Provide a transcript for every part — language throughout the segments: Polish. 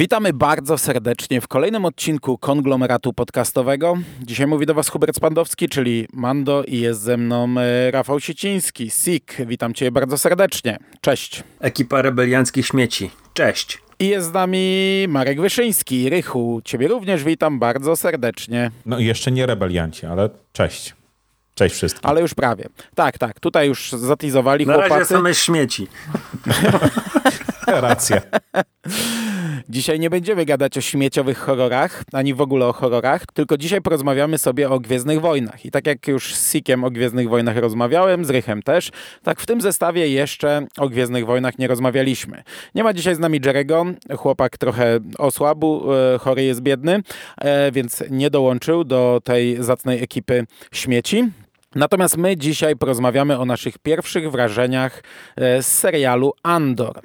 Witamy bardzo serdecznie w kolejnym odcinku konglomeratu podcastowego. Dzisiaj mówi do Was Hubert Spandowski, czyli Mando i jest ze mną e, Rafał Sieciński, SIK. Witam Cię bardzo serdecznie. Cześć. ekipa rebelianckich śmieci. Cześć. I jest z nami Marek Wyszyński. Rychu, Ciebie również witam bardzo serdecznie. No i jeszcze nie rebelianci, ale cześć. Cześć wszystkim. Ale już prawie. Tak, tak, tutaj już zatizowali Na chłopacy. razie same śmieci. Racja. Dzisiaj nie będziemy gadać o śmieciowych horrorach, ani w ogóle o horrorach, tylko dzisiaj porozmawiamy sobie o Gwiezdnych Wojnach. I tak jak już z Sikiem o Gwiezdnych Wojnach rozmawiałem, z Rychem też, tak w tym zestawie jeszcze o Gwiezdnych Wojnach nie rozmawialiśmy. Nie ma dzisiaj z nami Jerego, chłopak trochę osłabł, e, chory jest biedny, e, więc nie dołączył do tej zacnej ekipy śmieci. Natomiast my dzisiaj porozmawiamy o naszych pierwszych wrażeniach e, z serialu Andor.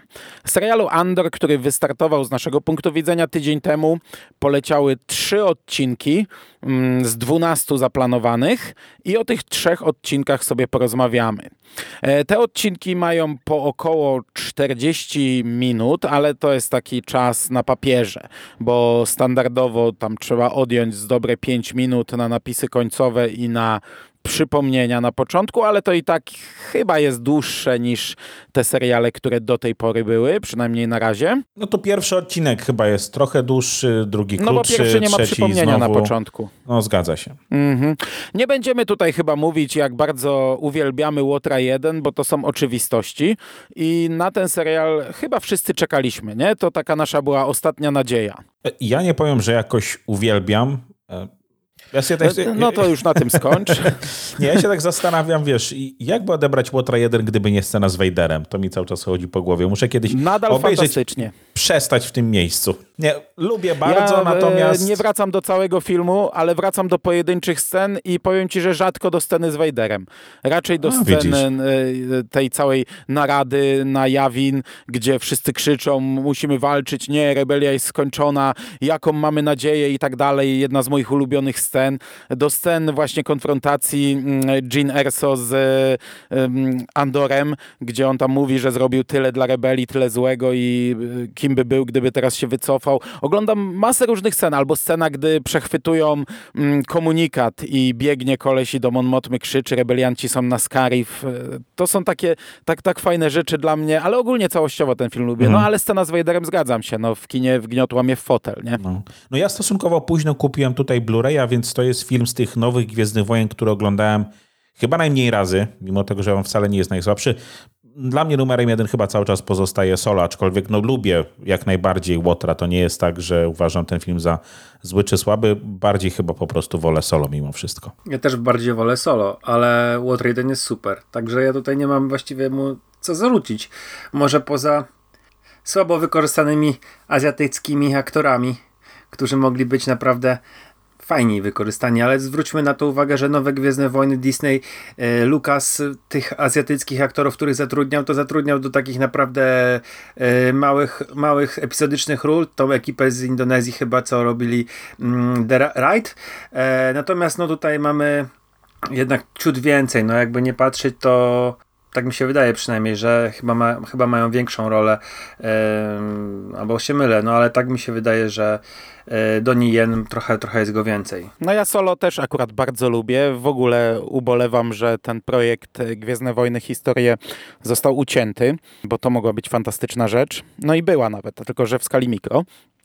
Serialu Andor, który wystartował z naszego punktu widzenia tydzień temu, poleciały trzy odcinki mm, z dwunastu zaplanowanych i o tych trzech odcinkach sobie porozmawiamy. E, Te odcinki mają po około 40 minut, ale to jest taki czas na papierze, bo standardowo tam trzeba odjąć z dobre 5 minut na napisy końcowe i na przypomnienia na początku, ale to i tak chyba jest dłuższe niż te seriale, które do tej pory były, przynajmniej na razie. No to pierwszy odcinek chyba jest trochę dłuższy, drugi No bo krótszy, pierwszy nie ma przypomnienia na znowu... początku. No zgadza się. Mhm. Nie będziemy tutaj chyba mówić, jak bardzo uwielbiamy Łotra 1, bo to są oczywistości i na ten serial chyba wszyscy czekaliśmy, nie? To taka nasza była ostatnia nadzieja. E, Ja nie powiem, że jakoś uwielbiam. Ja się tak, No to już na tym skończ. Nie, ja się tak zastanawiam, wiesz, i jakby odebrać Łotra 1, gdyby nie scena z Vaderem? To mi cały czas chodzi po głowie. Muszę kiedyś Nadal obejrzeć, fantastycznie. Przestać w tym miejscu. Nie, lubię bardzo, ja, e, natomiast... nie wracam do całego filmu, ale wracam do pojedynczych scen i powiem ci, że rzadko do sceny z Vaderem. Raczej do A, sceny widzisz. e, tej całej narady na Jawin, gdzie wszyscy krzyczą, musimy walczyć, nie, rebelia jest skończona, jaką mamy nadzieję i tak dalej. Jedna z moich ulubionych scen. Do scen właśnie konfrontacji mm, Jean Erso z e, em, Andorem, gdzie on tam mówi, że zrobił tyle dla rebelii, tyle złego i kim by był, gdyby teraz się wycofał. Oglądam masę różnych scen, albo scena, gdy przechwytują mm, komunikat i biegnie koleś i do Mon Mothmy krzyczy, rebelianci są na Scarif. E, To są takie tak, tak fajne rzeczy dla mnie, ale ogólnie całościowo ten film lubię. No ale scena z Vaderem zgadzam się, no w kinie wgniotła mnie w fotel, nie? No. no ja stosunkowo późno kupiłem tutaj Blu-raya, więc to jest film z tych nowych Gwiezdnych Wojen, które oglądałem chyba najmniej razy, mimo tego, że on wcale nie jest najsłabszy. Dla mnie numerem jeden chyba cały czas pozostaje Solo, aczkolwiek no lubię jak najbardziej Łotra. To nie jest tak, że uważam ten film za zły czy słaby. Bardziej chyba po prostu wolę Solo mimo wszystko. Ja też bardziej wolę solo, ale Water 1 jest super. Także ja tutaj nie mam właściwie mu co zarzucić. Może poza słabo wykorzystanymi azjatyckimi aktorami, którzy mogli być naprawdę fajniej wykorzystani, ale zwróćmy na to uwagę, że nowe Gwiezdne Wojny Disney, e, Lucas tych azjatyckich aktorów, których zatrudniał, to zatrudniał do takich naprawdę e, małych, małych epizodycznych ról, tą ekipę z Indonezji chyba, co robili mm, The Ride. E, natomiast no tutaj mamy jednak ciut więcej, no jakby nie patrzeć, to tak mi się wydaje przynajmniej, że chyba, ma, chyba mają większą rolę, em, albo się mylę, no ale tak mi się wydaje, że Donnie Yen trochę, trochę jest go więcej. No ja Solo też akurat bardzo lubię. W ogóle ubolewam, że ten projekt e, Gwiezdne Wojny Historie został ucięty, bo to mogła być fantastyczna rzecz. No i była nawet, tylko że w skali mikro.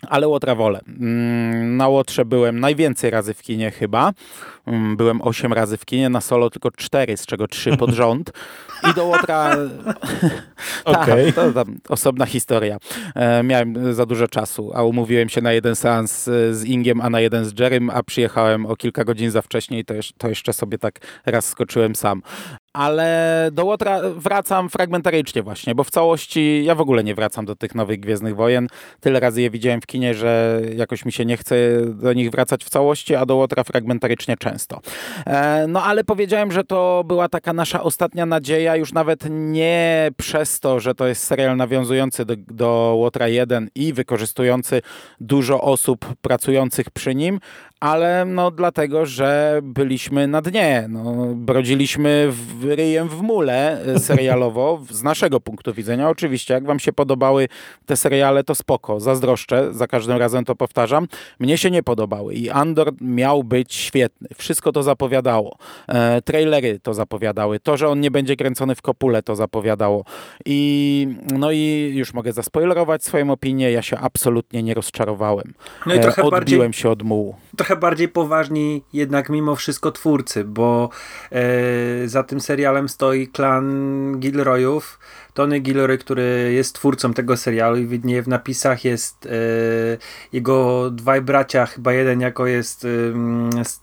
Ale Łotra wolę. Mm, Na Łotrze byłem najwięcej razy w kinie chyba. Mm, Byłem 8 razy w kinie, na Solo tylko 4, z czego 3 pod rząd. I do Łotra... Okej. Tak, to tam osobna historia. E, miałem za dużo czasu, a umówiłem się na jeden seans e, z Ingiem, a na jeden z Jerrym, a przyjechałem o kilka godzin za wcześnie to, to jeszcze sobie tak raz skoczyłem sam. Ale do Łotra wracam fragmentarycznie właśnie, bo w całości ja w ogóle nie wracam do tych nowych Gwiezdnych Wojen. Tyle razy je widziałem w kinie, że jakoś mi się nie chce do nich wracać w całości, a do Łotra fragmentarycznie często. E, no ale powiedziałem, że to była taka nasza ostatnia nadzieja, już nawet nie przez to, że to jest serial nawiązujący do, do Łotra 1 i wykorzystujący dużo osób pracujących przy nim, ale no dlatego, że byliśmy na dnie. No, brodziliśmy w, ryjem w mule e, serialowo, z naszego punktu widzenia. Oczywiście, jak wam się podobały te seriale, to spoko, zazdroszczę, za każdym razem to powtarzam. Mnie się nie podobały i Andor miał być świetny. Wszystko to zapowiadało. E, trailery to zapowiadały. To, że on nie będzie kręcony w kopule, to zapowiadało. I no i już mogę zaspoilerować swoją opinię. Ja się absolutnie nie rozczarowałem. No i trochę e, Odbiłem bardziej, się od mułu. Trochę bardziej poważni jednak mimo wszystko twórcy, bo e, za tym serialem stoi klan Gilroyów, Tony Gilroy, który jest twórcą tego serialu i widnieje w napisach jest e, jego dwaj bracia, chyba jeden jako jest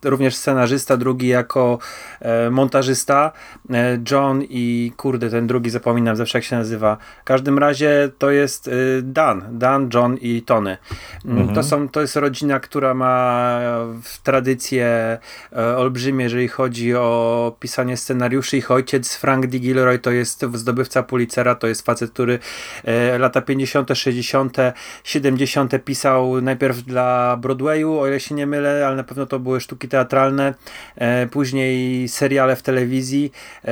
e, również scenarzysta, drugi jako e, montażysta, e, John i kurde, ten drugi zapominam zawsze jak się nazywa. W każdym razie to jest e, Dan, Dan, John i Tony. Mm, Mhm. To, są, to jest rodzina, która ma w tradycje e, olbrzymie, jeżeli chodzi o pisanie scenariuszy. Ich ojciec Frank D. Gilroy to jest zdobywca Pulitzera, to jest facet, który e, lata 50., 60., 70. pisał najpierw dla Broadwayu, o ile się nie mylę, ale na pewno to były sztuki teatralne, e, później seriale w telewizji. E,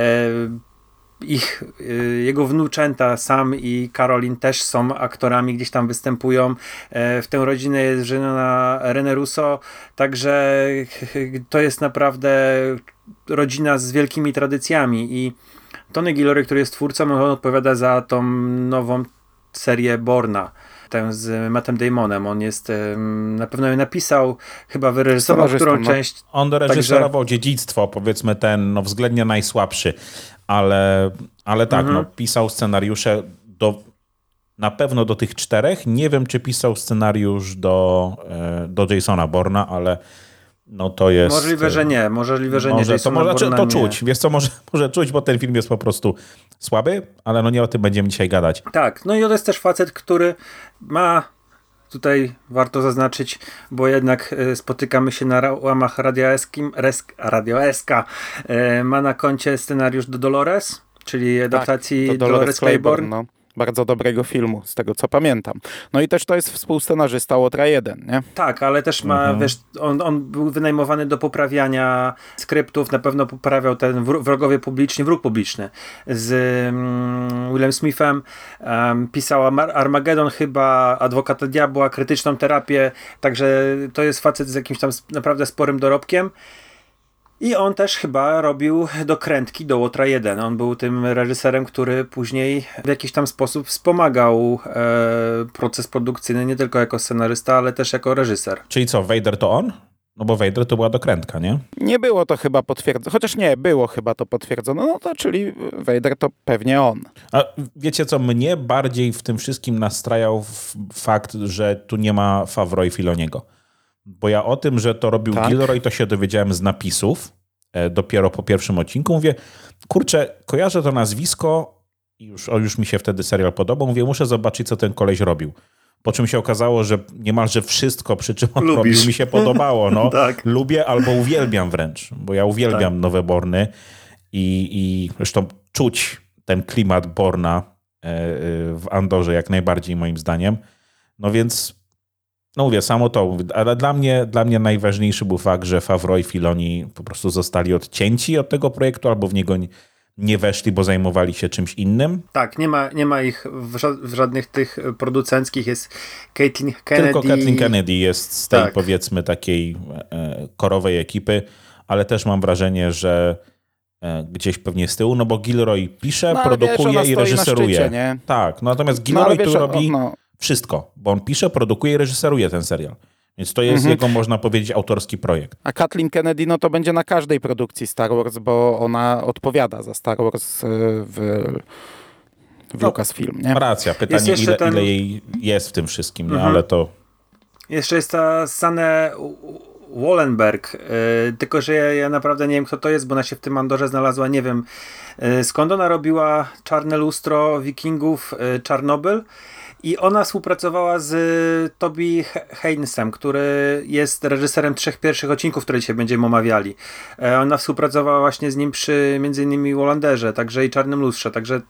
ich, y, jego wnuczęta Sam i Caroline też są aktorami, gdzieś tam występują. E, W tę rodzinę jest żeniona Rene Russo, także to jest naprawdę rodzina z wielkimi tradycjami i Tony Gilroy, który jest twórcą, on odpowiada za tą nową serię Borna. Tę z Mattem Damonem. On jest, na pewno ją napisał, chyba wyreżyserował którą no. część. On reżyserował dziedzictwo, powiedzmy ten no, względnie najsłabszy, ale, ale tak, no, pisał scenariusze do, na pewno do tych czterech. Nie wiem, czy pisał scenariusz do, e, do Jasona Borna, ale no to jest... Możliwe, że nie. Możliwe, że nie. Może, to, Jasona może, znaczy, to nie. czuć, wiesz co, może, może czuć, bo ten film jest po prostu słaby, ale no nie o tym będziemy dzisiaj gadać. Tak, no i to jest też facet, który ma tutaj warto zaznaczyć, bo jednak e, spotykamy się na łamach Radio Eskim, Resk, Radio Eska, e, ma na koncie scenariusz do Dolores, czyli adaptacji Tak, to Dolores Claiborne. no. Bardzo dobrego filmu, z tego co pamiętam. No i też to jest współscenarzysta Łotra 1, nie? Tak, ale też ma, Mhm. wiesz, on, on był wynajmowany do poprawiania skryptów, na pewno poprawiał ten wrogowie publiczni, wróg publiczny z mm, Willem Smithem, um, pisał Armageddon chyba, Adwokata Diabła, Krytyczną Terapię, także to jest facet z jakimś tam naprawdę sporym dorobkiem. I on też chyba robił dokrętki do Łotra 1. On był tym reżyserem, który później w jakiś tam sposób wspomagał e, proces produkcyjny, nie tylko jako scenarysta, ale też jako reżyser. Czyli co, Vader to on? No bo Vader to była dokrętka, nie? Nie było to chyba potwierdzone, chociaż nie, było chyba to potwierdzone, no to czyli Vader to pewnie on. A wiecie co, mnie bardziej w tym wszystkim nastrajał fakt, że tu nie ma Favreau i Filoniego. Bo ja o tym, że to robił Tak. Gilroy, to się dowiedziałem z napisów e, dopiero po pierwszym odcinku. Mówię, kurczę, kojarzę to nazwisko i już, już mi się wtedy serial podobał. Mówię, muszę zobaczyć, co ten koleś robił. Po czym się okazało, że niemalże wszystko, przy czym on Lubisz. robił, mi się podobało. No. Tak. Lubię albo uwielbiam wręcz, bo ja uwielbiam nowe Borny i, i zresztą czuć ten klimat Borna e, e, w Andorze jak najbardziej moim zdaniem. No więc, no mówię, samo to, ale dla mnie, dla mnie najważniejszy był fakt, że Favreau i Filoni po prostu zostali odcięci od tego projektu albo w niego nie- nie weszli, bo zajmowali się czymś innym. Tak, nie ma, nie ma ich w, ża- w żadnych tych producenckich. Jest Caitlin Kennedy. Tylko Kathleen Kennedy jest z tej Tak. powiedzmy takiej e, korowej ekipy, ale też mam wrażenie, że e, gdzieś pewnie z tyłu, no bo Gilroy pisze, No, wiesz, produkuje ona i stoi na reżyseruje. szczycie, nie? Tak, no natomiast No, Gilroy ale wiesz, tu o- robi no, wszystko, bo on pisze, produkuje i reżyseruje ten serial. Więc to jest Mhm. jego, można powiedzieć, autorski projekt. a Kathleen Kennedy, no to będzie na każdej produkcji Star Wars, bo ona odpowiada za Star Wars y, w, w No. Lucasfilm, nie? Racja, pytanie ile, ten- ile jej jest w tym wszystkim, nie? Mhm. ale to... Jeszcze jest ta Sanne Wallenberg, yy, tylko że ja, ja naprawdę nie wiem kto to jest, bo ona się w tym Andorze znalazła, nie wiem, E, skąd ona robiła Czarne Lustro, Wikingów, Czarnobyl i ona współpracowała z Toby Haynesem, który jest reżyserem trzech pierwszych odcinków, które dzisiaj będziemy omawiali. E, ona współpracowała właśnie z nim przy między innymi Wolanderze, także i Czarnym Lustrze, także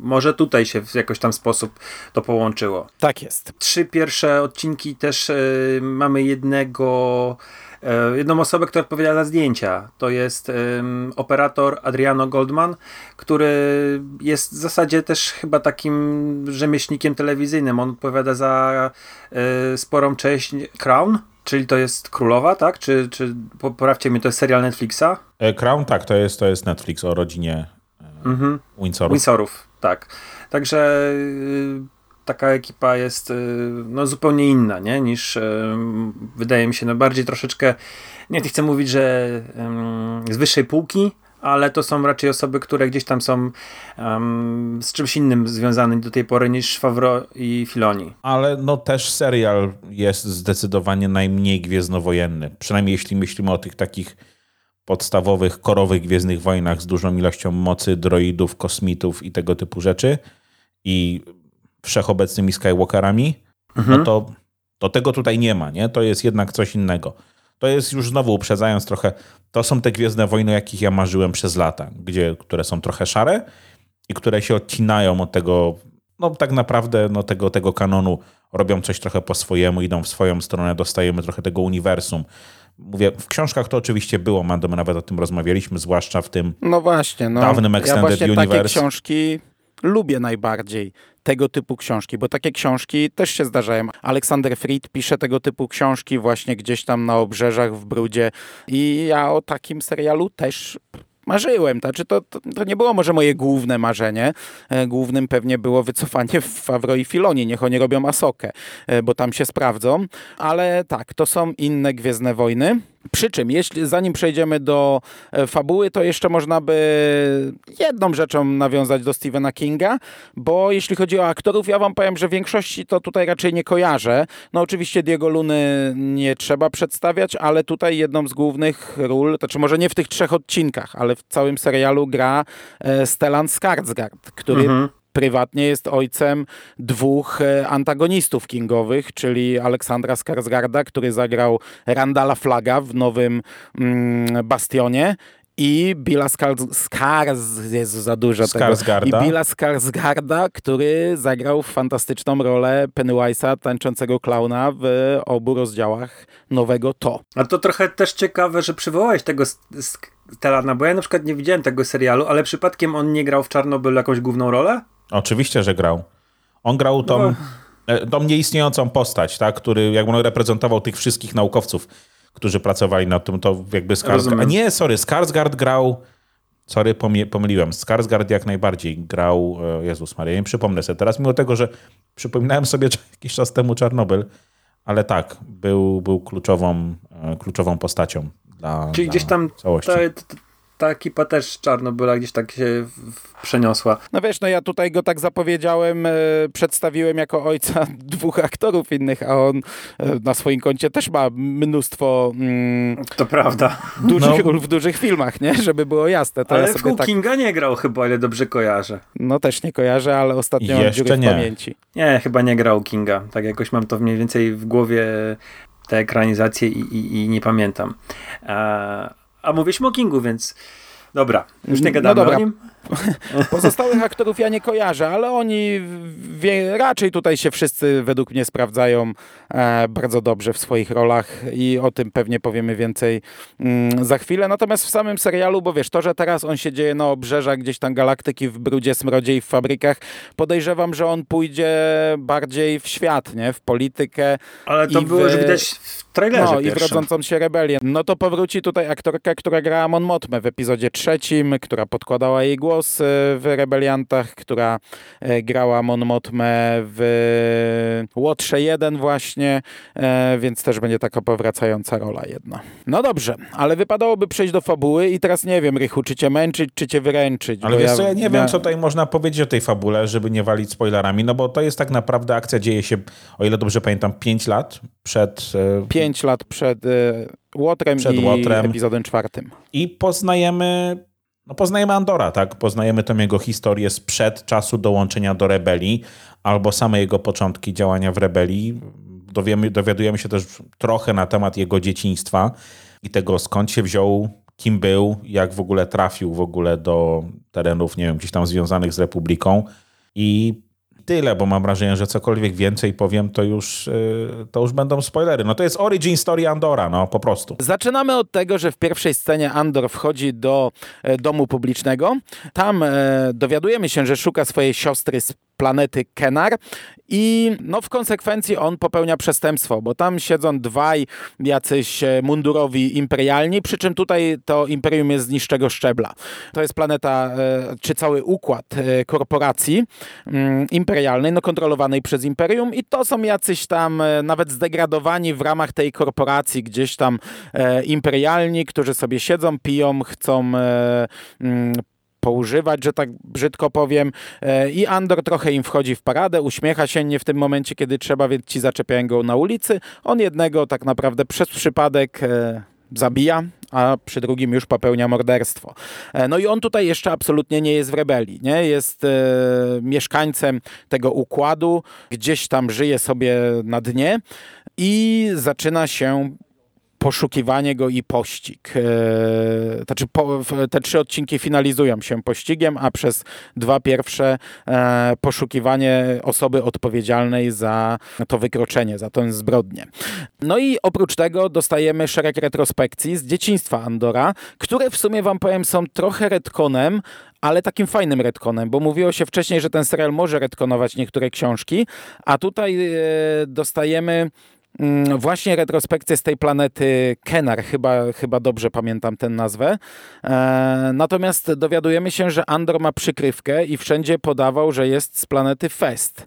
może tutaj się w jakoś tam sposób to połączyło. Tak jest. Trzy pierwsze odcinki też y, mamy jednego jedną osobę, która odpowiada za zdjęcia. To jest um, operator Adriano Goldman, który jest w zasadzie też chyba takim rzemieślnikiem telewizyjnym. On odpowiada za e, sporą część Crown, czyli to jest Królowa, tak? Czy, czy poprawcie mnie, to jest serial Netflixa? E, Crown, tak, to jest, to jest Netflix o rodzinie mhm. Windsorów. Windsorów, tak. Także taka ekipa jest y, no, zupełnie inna, nie? niż y, wydaje mi się, no bardziej troszeczkę, nie chcę mówić, że z wyższej półki, ale to są raczej osoby, które gdzieś tam są um, z czymś innym związane do tej pory niż Favreau i Filoni. Ale no też serial jest zdecydowanie najmniej gwiezdnowojenny. Przynajmniej jeśli myślimy o tych takich podstawowych, korowych Gwiezdnych Wojnach z dużą ilością mocy, droidów, kosmitów i tego typu rzeczy. I wszechobecnymi Skywalkerami, mhm. no to, to tego tutaj nie ma, nie? To jest jednak coś innego. To jest już znowu uprzedzając trochę, to są te Gwiezdne Wojny, jakich ja marzyłem przez lata, gdzie, które są trochę szare i które się odcinają od tego, no tak naprawdę no, tego, tego kanonu, robią coś trochę po swojemu, idą w swoją stronę, dostajemy trochę tego uniwersum. Mówię, w książkach to oczywiście było, Mando, my nawet o tym rozmawialiśmy, zwłaszcza w tym no właśnie, no. dawnym Extended ja właśnie Universe. takie książki lubię najbardziej tego typu książki, bo takie książki też się zdarzają. Aleksander Fried pisze tego typu książki właśnie gdzieś tam na obrzeżach w brudzie i ja o takim serialu też marzyłem. Znaczy to, to, to, nie było może moje główne marzenie. E, głównym pewnie było wycofanie w Favro i Filoni. Niech oni robią Asokę, e, bo tam się sprawdzą. Ale tak, to są inne Gwiezdne Wojny. Przy czym, jeśli, zanim przejdziemy do e, fabuły, to jeszcze można by jedną rzeczą nawiązać do Stephena Kinga, bo jeśli chodzi o aktorów, ja wam powiem, że większości to tutaj raczej nie kojarzę. No oczywiście Diego Luny nie trzeba przedstawiać, ale tutaj jedną z głównych ról, to znaczy może nie w tych trzech odcinkach, ale w całym serialu gra e, Stellan Skarsgård, który mhm prywatnie jest ojcem dwóch e, antagonistów kingowych, czyli Aleksandra Skarsgarda, który zagrał Randala Flaga w nowym mm, Bastionie i Billa Skars... Skars jest za dużo Skarsgarda. tego. I Billa Skarsgarda, który zagrał fantastyczną rolę Pennywise'a, tańczącego klauna w obu rozdziałach nowego To. A to trochę też ciekawe, że przywołałeś tego Stelana, bo ja na przykład nie widziałem tego serialu, ale przypadkiem on nie grał w Czarnobyl jakąś główną rolę? Oczywiście, że grał. On grał tą, no. E, tą nieistniejącą postać, tak, który jakby reprezentował tych wszystkich naukowców, którzy pracowali nad tym, to jakby Skarsgård... A nie, sorry, Skarsgård grał... Sorry, pomyliłem. Skarsgård jak najbardziej grał... E, Jezus Maria, nie przypomnę sobie teraz, mimo tego, że przypominałem sobie jakiś czas temu Czarnobyl, ale tak, był, był kluczową, e, kluczową postacią dla, Czyli dla gdzieś tam całości. Ta, ta ekipa też Czarnobyla gdzieś tak się przeniosła. No wiesz, no ja tutaj go tak zapowiedziałem, e, przedstawiłem jako ojca dwóch aktorów innych, a on e, na swoim koncie też ma mnóstwo mm, to prawda. dużych no. w dużych filmach, nie? Żeby było jasne. To ale ja w tak... Kinga nie grał chyba, ile dobrze kojarzę. No też nie kojarzę, ale ostatnio Jeszcze mam nie. w pamięci. Nie, chyba nie grał Kinga. Tak jakoś mam to mniej więcej w głowie te ekranizacje i, i, i nie pamiętam. A, a mówiliśmy o Kingu, więc dobra, już nie gadamy no dobra. o nim. Pozostałych aktorów ja nie kojarzę, ale oni wie, raczej tutaj się wszyscy według mnie sprawdzają e, bardzo dobrze w swoich rolach i o tym pewnie powiemy więcej mm, za chwilę. Natomiast w samym serialu, bo wiesz, to, że teraz on się dzieje na obrzeżach gdzieś tam galaktyki w brudzie, smrodzie i w fabrykach, podejrzewam, że on pójdzie bardziej w świat, nie? W politykę. Ale to było w... już widać w trailerze No pierwszym. i w rodzącą się rebelię. No to powróci tutaj aktorka, która grała Mon Motmę w epizodzie trzecim, która podkładała jej głos e, w Rebeliantach, która e, grała Mon Motmę w Łotrze 1 właśnie, e, więc też będzie taka powracająca rola jedna. No dobrze, ale wypadałoby przejść do fabuły i teraz nie wiem, Rychu, czy cię męczyć, czy cię wyręczyć. Ale wiesz ja, co, ja nie ja... wiem, co tutaj można powiedzieć o tej fabule, żeby nie walić spoilerami, no bo to jest tak naprawdę akcja dzieje się, o ile dobrze pamiętam, 5 lat przed... 5 lat przed Łotrem przed i Łotrem. epizodem czwartym. I poznajemy no poznajemy Andora, tak? Poznajemy tą jego historię sprzed czasu dołączenia do rebelii, albo same jego początki działania w rebelii. Dowiemy, dowiadujemy się też trochę na temat jego dzieciństwa i tego skąd się wziął, kim był, jak w ogóle trafił w ogóle do terenów, nie wiem, gdzieś tam związanych z Republiką. I tyle, bo mam wrażenie, że cokolwiek więcej powiem, to już, yy, to już będą spoilery. No to jest origin story Andora, no po prostu. Zaczynamy od tego, że w pierwszej scenie Andor wchodzi do e, domu publicznego. Tam e, dowiadujemy się, że szuka swojej siostry z planety Kenar i no w konsekwencji on popełnia przestępstwo, bo tam siedzą dwaj jacyś e, mundurowi imperialni, przy czym tutaj to imperium jest z niższego szczebla. To jest planeta, e, czy cały układ e, korporacji mm, imperialnej, no kontrolowanej przez imperium i to są jacyś tam nawet zdegradowani w ramach tej korporacji, gdzieś tam imperialni, którzy sobie siedzą, piją, chcą mm, poużywać, że tak brzydko powiem. E, I Andor trochę im wchodzi w paradę, uśmiecha się nie w tym momencie, kiedy trzeba, więc ci zaczepiają go na ulicy. On jednego tak naprawdę przez przypadek e, zabija, a przy drugim już popełnia morderstwo. E, no i on tutaj jeszcze absolutnie nie jest w rebelii, nie? Jest e, mieszkańcem tego układu, gdzieś tam żyje sobie na dnie i zaczyna się poszukiwanie go i pościg. E, znaczy po, te trzy odcinki finalizują się pościgiem, a przez dwa pierwsze e, poszukiwanie osoby odpowiedzialnej za to wykroczenie, za tę zbrodnię. No i oprócz tego dostajemy szereg retrospekcji z dzieciństwa Andora, które w sumie wam powiem są trochę retkonem, ale takim fajnym retkonem, bo mówiło się wcześniej, że ten serial może retkonować niektóre książki, a tutaj e, dostajemy właśnie retrospekcję z tej planety Kenar, chyba, chyba dobrze pamiętam tę nazwę. E, natomiast dowiadujemy się, że Andor ma przykrywkę i wszędzie podawał, że jest z planety Fest.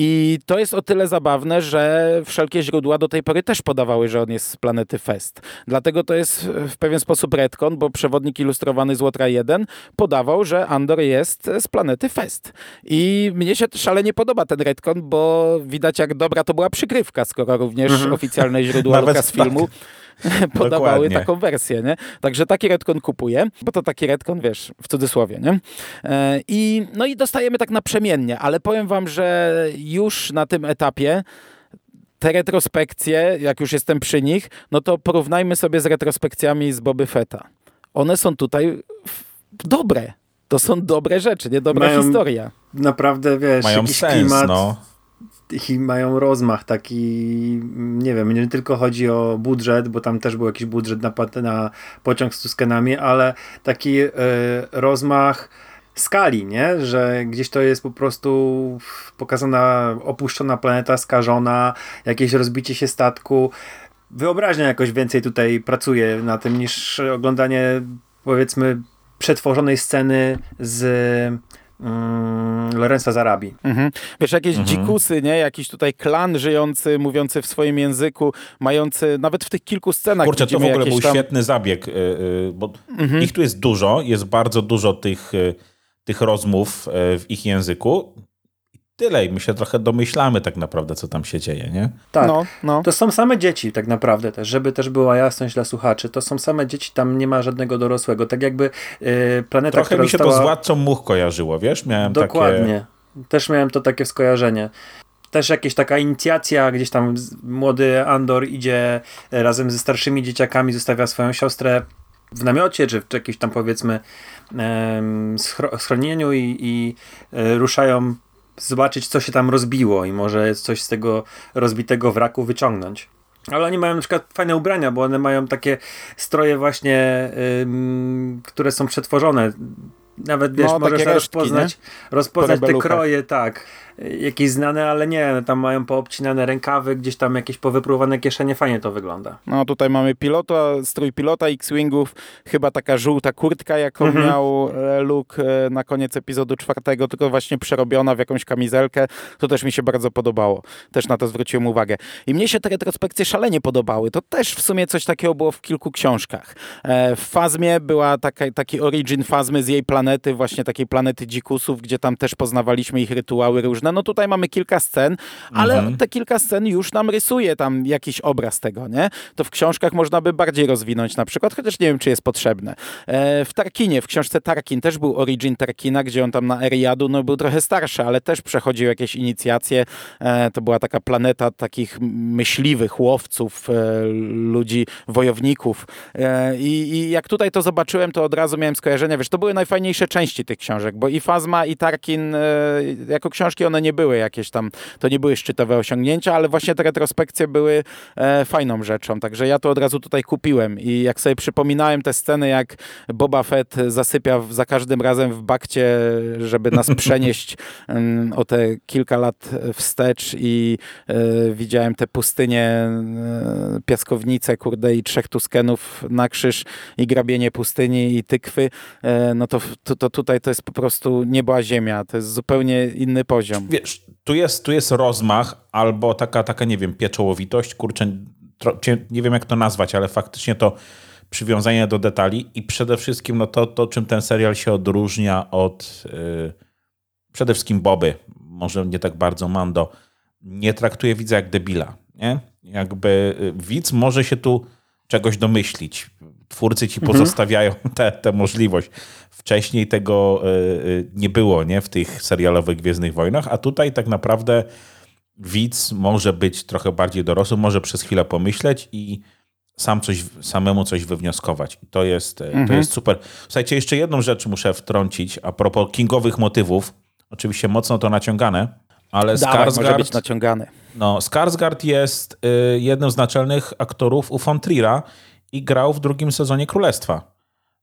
I to jest o tyle zabawne, że wszelkie źródła do tej pory też podawały, że on jest z planety Fest. Dlatego to jest w pewien sposób retcon, bo przewodnik ilustrowany z Łotra 1 podawał, że Andor jest z planety Fest. I mnie się szalenie podoba ten retcon, bo widać jak dobra to była przykrywka, skoro również mhm. oficjalne źródła Lucasfilmu tak podawały Dokładnie. taką wersję, nie? Także taki retcon kupuję, bo to taki retcon, wiesz, w cudzysłowie, nie? E, I, no i dostajemy tak naprzemiennie, ale powiem wam, że już na tym etapie te retrospekcje, jak już jestem przy nich, no to porównajmy sobie z retrospekcjami z Boby Fetta. One są tutaj dobre. To są dobre rzeczy, nie dobra Mają historia. Naprawdę, wiesz, Mają jakiś sens, klimat, no i mają rozmach taki, nie wiem, nie tylko chodzi o budżet, bo tam też był jakiś budżet na, na pociąg z Tuskenami, ale taki y, rozmach skali, nie? Że gdzieś to jest po prostu pokazana opuszczona planeta, skażona, jakieś rozbicie się statku. Wyobraźnia jakoś więcej tutaj pracuje na tym niż oglądanie powiedzmy przetworzonej sceny z mm, Lorenza z Arabii. Mhm. Wiesz, jakieś mhm. dzikusy, nie? Jakiś tutaj klan żyjący, mówiący w swoim języku, mający nawet w tych kilku scenach. Kurczę, to w ogóle był tam... świetny zabieg, yy, bo mhm. ich tu jest dużo, jest bardzo dużo tych, yy, tych rozmów yy, w ich języku tyle i my się trochę domyślamy tak naprawdę, co tam się dzieje, nie? Tak, no, no. to są same dzieci tak naprawdę też, żeby też była jasność dla słuchaczy, to są same dzieci, tam nie ma żadnego dorosłego, tak jakby yy, planeta, Trochę mi się została... to z Władcą Much kojarzyło, wiesz? Miałem Dokładnie, takie... też miałem to takie skojarzenie też jakaś taka inicjacja, gdzieś tam młody Andor idzie razem ze starszymi dzieciakami, zostawia swoją siostrę w namiocie, czy w jakimś tam powiedzmy schronieniu i, i e, ruszają zobaczyć, co się tam rozbiło i może coś z tego rozbitego wraku wyciągnąć. Ale oni mają na przykład fajne ubrania, bo one mają takie stroje właśnie, ym, które są przetworzone. Nawet wiesz, no, możesz rozpoznać, rozpoznać te kroje, tak jakieś znane, ale nie, tam mają poobcinane rękawy, gdzieś tam jakieś powypróbowane kieszenie, fajnie to wygląda. No tutaj mamy pilota, strój pilota X-Wingów, chyba taka żółta kurtka, jaką mhm. miał e, Luke e, na koniec epizodu czwartego, tylko właśnie przerobiona w jakąś kamizelkę, to też mi się bardzo podobało. Też na to zwróciłem uwagę. I mnie się te retrospekcje szalenie podobały. To też w sumie coś takiego było w kilku książkach. E, w Fazmie była taka, taki origin Fazmy z jej planety, właśnie takiej planety dzikusów, gdzie tam też poznawaliśmy ich rytuały różne. No tutaj mamy kilka scen, ale Mhm. te kilka scen już nam rysuje tam jakiś obraz tego, nie? To w książkach można by bardziej rozwinąć na przykład, chociaż nie wiem, czy jest potrzebne. E, w Tarkinie, w książce Tarkin też był origin Tarkina, gdzie on tam na Eriadu no, był trochę starszy, ale też przechodził jakieś inicjacje. E, to była taka planeta takich myśliwych, łowców, e, ludzi, wojowników. E, i, I jak tutaj to zobaczyłem, to od razu miałem skojarzenia. Wiesz, to były najfajniejsze części tych książek, bo i Fazma, i Tarkin, e, jako książki one nie były jakieś tam, to nie były szczytowe osiągnięcia, ale właśnie te retrospekcje były e, fajną rzeczą. Także ja to od razu tutaj kupiłem i jak sobie przypominałem te sceny, jak Boba Fett zasypia w, za każdym razem w bakcie, żeby nas przenieść em, o te kilka lat wstecz i e, widziałem te pustynie, e, piaskownice, kurde i trzech tuskenów na krzyż i grabienie pustyni i tykwy, e, no to, to, to tutaj to jest po prostu niebo a ziemia. To jest zupełnie inny poziom. Wiesz, tu jest, tu jest rozmach albo taka, taka, nie wiem, pieczołowitość, kurczę, tro, nie wiem jak to nazwać, ale faktycznie to przywiązanie do detali i przede wszystkim no to, to czym ten serial się odróżnia od yy, przede wszystkim Boby, może nie tak bardzo Mando, nie traktuje widza jak debila, nie? Jakby y, widz może się tu czegoś domyślić. Twórcy ci pozostawiają tę możliwość. Wcześniej tego y, y, nie było nie? w tych serialowych Gwiezdnych Wojnach, a tutaj tak naprawdę widz może być trochę bardziej dorosły, może przez chwilę pomyśleć i sam coś, samemu coś wywnioskować. I to jest, y, to jest super. Słuchajcie, jeszcze jedną rzecz muszę wtrącić a propos kingowych motywów. Oczywiście mocno to naciągane, ale Dawaj, może Skarsgård... być naciągany. No, Skarsgård jest y, jednym z naczelnych aktorów u von Trier'a i grał w drugim sezonie Królestwa.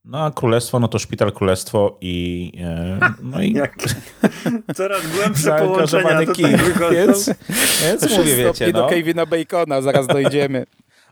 No a Królestwo, no to Szpital Królestwo i... Y, no i Jak... Coraz głębsze połączenia tutaj. Więc, więc mówię, wiecie, no. do Kevina Bacona, zaraz dojdziemy.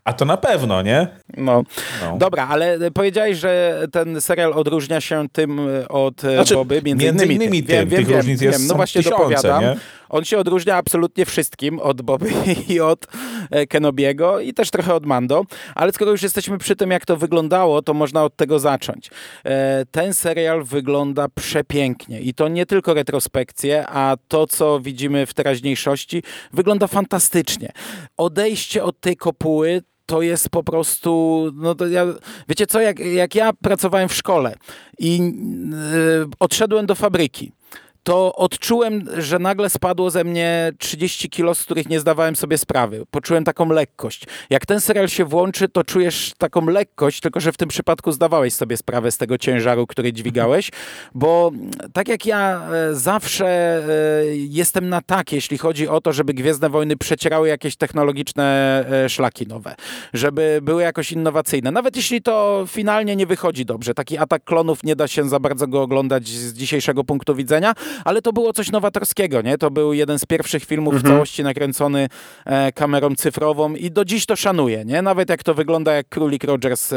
A to na pewno, nie? No. No. Dobra, ale powiedziałeś, że ten serial odróżnia się tym e, od e, Znaczy, Boby. Między, między innymi, innymi tym. Wiem, Tych wiem, różnic wiem. jest- No właśnie tysiące, dopowiadam. nie? On się odróżnia absolutnie wszystkim od Boby i od e, Kenobiego i też trochę od Mando, ale skoro już jesteśmy przy tym, jak to wyglądało, to można od tego zacząć. E, Ten serial wygląda przepięknie i to nie tylko retrospekcje, a to, co widzimy w teraźniejszości, wygląda fantastycznie. Odejście od tej kopuły to jest po prostu, no to ja, wiecie co, jak, jak ja pracowałem w szkole i yy, odszedłem do fabryki, to odczułem, że nagle spadło ze mnie 30 kilo, z których nie zdawałem sobie sprawy. Poczułem taką lekkość. Jak ten serial się włączy, to czujesz taką lekkość, tylko że w tym przypadku zdawałeś sobie sprawę z tego ciężaru, który dźwigałeś, bo tak jak ja e, zawsze e, jestem na tak, jeśli chodzi o to, żeby Gwiezdne Wojny przecierały jakieś technologiczne e, szlaki nowe, żeby były jakoś innowacyjne. Nawet jeśli to finalnie nie wychodzi dobrze. Taki atak klonów nie da się za bardzo go oglądać z dzisiejszego punktu widzenia, ale to było coś nowatorskiego, nie? To był jeden z pierwszych filmów w całości nakręcony e, kamerą cyfrową i do dziś to szanuję, nie? Nawet jak to wygląda jak Królik Rogers e,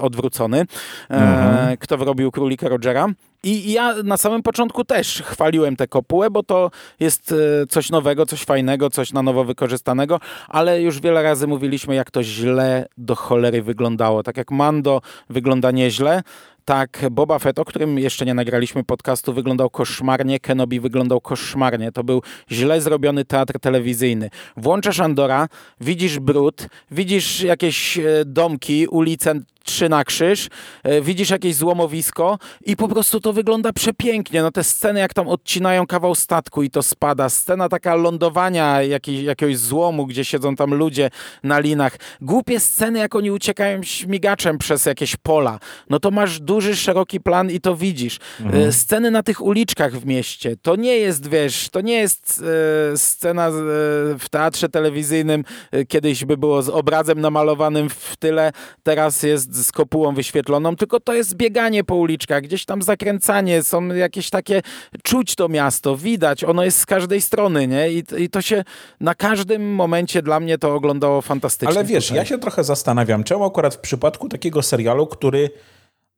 odwrócony. E, Kto robił Królika Rogera. I ja na samym początku też chwaliłem tę kopułę, bo to jest coś nowego, coś fajnego, coś na nowo wykorzystanego, ale już wiele razy mówiliśmy, jak to źle do cholery wyglądało. Tak jak Mando wygląda nieźle, tak Boba Fett, o którym jeszcze nie nagraliśmy podcastu, wyglądał koszmarnie, Kenobi wyglądał koszmarnie. To był źle zrobiony teatr telewizyjny. Włączasz Andora, widzisz brud, widzisz jakieś e, domki, ulice trzy na krzyż, e, widzisz jakieś złomowisko i po prostu to wygląda przepięknie. No te sceny, jak tam odcinają kawał statku i to spada, scena taka lądowania jakiej, jakiegoś złomu, gdzie siedzą tam ludzie na linach. Głupie sceny, jak oni uciekają śmigaczem przez jakieś pola. No to masz duży, szeroki plan i to widzisz. E, Sceny na tych uliczkach w mieście. To nie jest, wiesz, to nie jest e, scena e, w teatrze telewizyjnym. E, kiedyś by było z obrazem namalowanym w tyle, teraz jest z kopułą wyświetloną, tylko to jest bieganie po uliczkach, gdzieś tam zakręcanie, są jakieś takie, czuć to miasto, widać, ono jest z każdej strony, nie? I, i to się na każdym momencie dla mnie to oglądało fantastycznie. Ale wiesz, tutaj. ja się trochę zastanawiam, czemu akurat w przypadku takiego serialu, który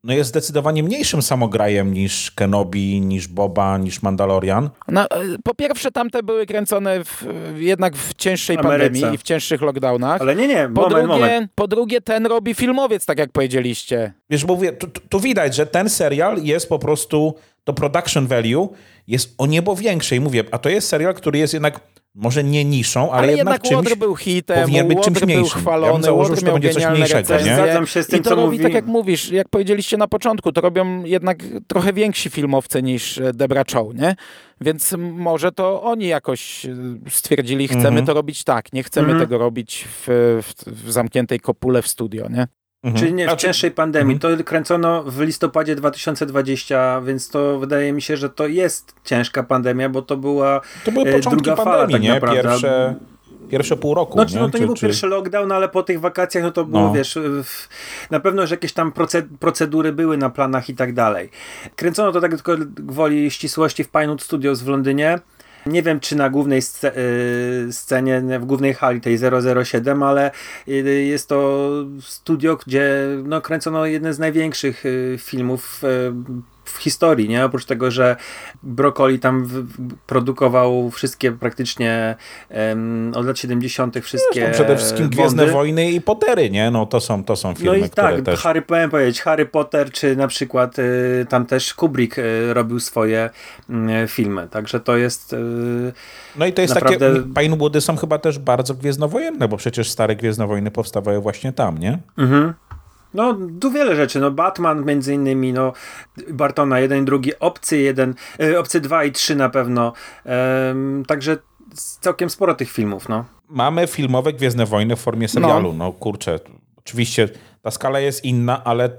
no jest zdecydowanie mniejszym samograjem niż Kenobi, niż Boba, niż Mandalorian. No, e, po pierwsze, tamte były kręcone w, jednak w cięższej Ameryce. pandemii i w cięższych lockdownach. Ale nie, nie, po, moment, drugie, moment. po drugie, ten robi filmowiec, tak jak powiedzieliście. Wiesz, bo mówię, tu, tu- tu widać, że ten serial jest po prostu, to production value jest o niebo większe i mówię, a to jest serial, który jest jednak może nie niszą, ale, Ale, jednak, jednak czymś... Łodr był hitem, powinien być Łodr czymś był mniejszym. Ja bym chwalony, założył, że to miał będzie coś mniejszego, nie? Zgadzam się z tym, I to co robi, mówi- tak jak mówisz, jak powiedzieliście na początku, to robią jednak trochę więksi filmowcy niż e, Debra Chow, nie? Więc może to oni jakoś e, stwierdzili, chcemy Mhm. to robić tak, nie chcemy Mhm. tego robić w, w, w zamkniętej kopule w studio, nie? Mhm. Czyli nie, w Znaczy- cięższej pandemii. Mhm. To kręcono w listopadzie 2020, więc to wydaje mi się, że to jest ciężka pandemia, bo to była To były e, początki druga fala pandemii, tak nie? naprawdę. Pierwsze, pierwsze pół roku, Znaczy, nie? no to nie Czy- był czy- pierwszy lockdown, ale po tych wakacjach, no to było, No. wiesz, w, na pewno już jakieś tam proce- procedury były na planach i tak dalej. Kręcono to tak tylko gwoli ścisłości w Pinewood Studios w Londynie. Nie wiem, czy na głównej y, scenie, w głównej hali tej 007, ale y, jest to studio, gdzie no, kręcono jeden z największych y, filmów w historii, nie? Oprócz tego, że Broccoli tam produkował wszystkie praktycznie em, od lat 70. wszystkie Zresztą przede wszystkim Gwiezdne Bondy. Wojny i Pottery, nie? No to są, to są filmy, No i które tak, też... Harry, powiem powiedzieć, Harry Potter, czy na przykład y, tam też Kubrick y, robił swoje y, filmy, także to jest... Y, No i to jest Naprawdę- takie... Pinewoody są chyba też bardzo gwiezdnowojenne, bo przecież stare Gwiezdne Wojny powstawały właśnie tam, nie? mhm. No, tu wiele rzeczy, no Batman między innymi, no Bartona jeden, drugi, Obcy jeden, y, Obcy 2 i 3 na pewno, Em, także całkiem sporo tych filmów, no. Mamy filmowe Gwiezdne Wojny w formie serialu. No, kurczę, oczywiście ta skala jest inna, ale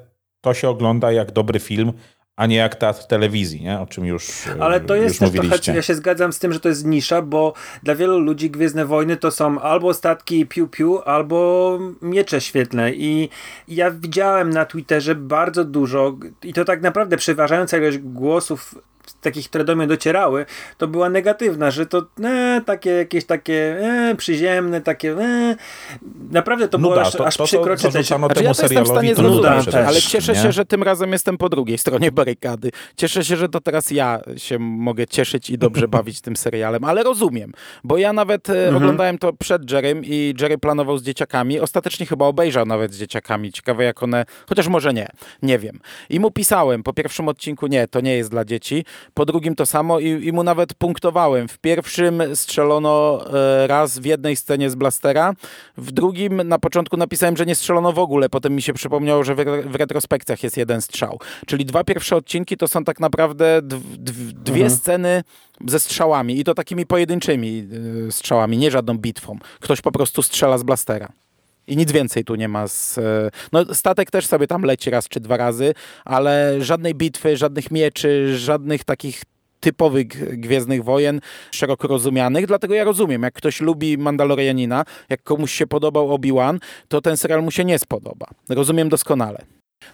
to się ogląda jak dobry film, a nie jak teatr telewizji, nie? O czym już Ale to jest też mówiliście. trochę, ja się zgadzam z tym, że to jest nisza, bo dla wielu ludzi Gwiezdne Wojny to są albo statki piu-piu, albo miecze świetlne i ja widziałem na Twitterze bardzo dużo i to tak naprawdę przeważająca ilość głosów takich, które do mnie docierały, to była negatywna, że to e, takie jakieś takie e, przyziemne, takie e. naprawdę to było Nuda, aż, to- aż to- to przykro czytać. zarzucano Znaczy, temu ja to jestem w stanie to zrozumieć, ale cieszę nie? się, że tym razem jestem po drugiej stronie barykady. Cieszę się, że to teraz ja się mogę cieszyć i dobrze bawić tym serialem, ale rozumiem, bo ja nawet e, Mhm. oglądałem to przed Jerrym i Jerry planował z dzieciakami, ostatecznie chyba obejrzał nawet z dzieciakami, ciekawe jak one, chociaż może nie, nie wiem. I mu pisałem, po pierwszym odcinku nie, to nie jest dla dzieci, po drugim to samo i, i mu nawet punktowałem. W pierwszym strzelono e, raz w jednej scenie z blastera, w drugim na początku napisałem, że nie strzelono w ogóle, potem mi się przypomniało, że w, w retrospekcjach jest jeden strzał. Czyli dwa pierwsze odcinki to są tak naprawdę dw, dw, dwie sceny ze strzałami i to takimi pojedynczymi y, strzałami, nie żadną bitwą. Ktoś po prostu strzela z blastera. I nic więcej tu nie ma. Z, e, no, statek też sobie tam leci raz czy dwa razy, ale żadnej bitwy, żadnych mieczy, żadnych takich typowych Gwiezdnych Wojen, szeroko rozumianych, dlatego ja rozumiem, jak ktoś lubi Mandalorianina, jak komuś się podobał Obi-Wan, to ten serial mu się nie spodoba. Rozumiem doskonale.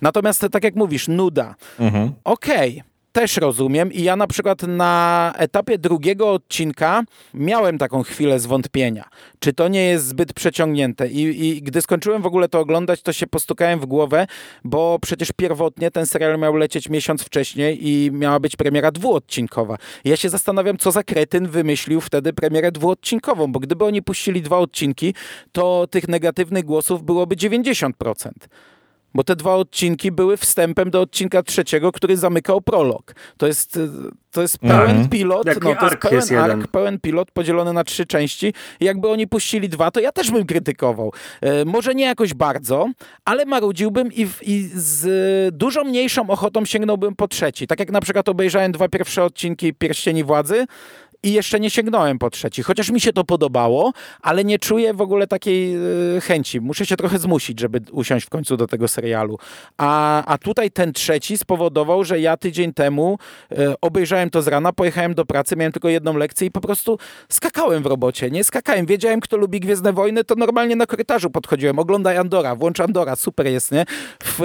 Natomiast tak jak mówisz, nuda. Mhm. Okej, też rozumiem i ja na przykład na etapie drugiego odcinka miałem taką chwilę zwątpienia, czy to nie jest zbyt przeciągnięte I, i gdy skończyłem w ogóle to oglądać, to się postukałem w głowę, bo przecież pierwotnie ten serial miał lecieć miesiąc wcześniej i miała być premiera dwuodcinkowa. Ja się zastanawiam, co za kretyn wymyślił wtedy premierę dwuodcinkową, bo gdyby oni puścili dwa odcinki, to tych negatywnych głosów byłoby 90%. Bo te dwa odcinki były wstępem do odcinka trzeciego, który zamykał prolog. To jest, to jest pełen Mhm. pilot, Jaki no, to jest pełen jest jeden. ark, pełen pilot podzielony na trzy części. I jakby oni puścili dwa, to ja też bym krytykował. E, może nie jakoś bardzo, ale marudziłbym i, w- i z dużo mniejszą ochotą sięgnąłbym po trzeci. Tak jak na przykład obejrzałem dwa pierwsze odcinki Pierścieni Władzy, i jeszcze nie sięgnąłem po trzeci, chociaż mi się to podobało, ale nie czuję w ogóle takiej e, chęci. Muszę się trochę zmusić, żeby usiąść w końcu do tego serialu. A, a tutaj ten trzeci spowodował, że ja tydzień temu e, obejrzałem to z rana, pojechałem do pracy, miałem tylko jedną lekcję i po prostu skakałem w robocie. Nie skakałem. Wiedziałem, kto lubi Gwiezdne Wojny, to normalnie na korytarzu podchodziłem. Oglądaj Andora, włącz Andora, super jest, nie? W,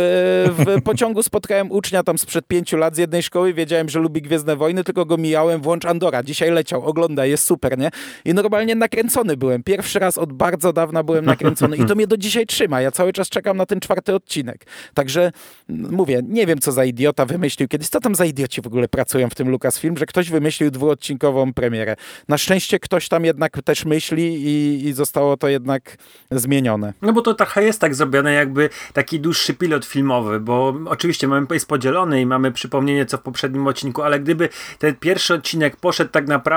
w pociągu spotkałem ucznia tam sprzed pięciu lat z jednej szkoły, wiedziałem, że lubi Gwiezdne Wojny, tylko go mijałem, włącz Andora. Dzisiaj leci poleciał, ogląda, jest super, nie? I normalnie nakręcony byłem. Pierwszy raz od bardzo dawna byłem nakręcony i to mnie do dzisiaj trzyma. Ja cały czas czekam na ten czwarty odcinek. Także mówię, nie wiem co za idiota wymyślił kiedyś. Co tam za idioci w ogóle pracują w tym Lucasfilm, że ktoś wymyślił dwuodcinkową premierę. Na szczęście ktoś tam jednak też myśli i, i zostało to jednak zmienione. No bo to trochę jest tak zrobione, jakby taki dłuższy pilot filmowy, bo oczywiście mamy jest podzielony i mamy przypomnienie co w poprzednim odcinku, ale gdyby ten pierwszy odcinek poszedł tak naprawdę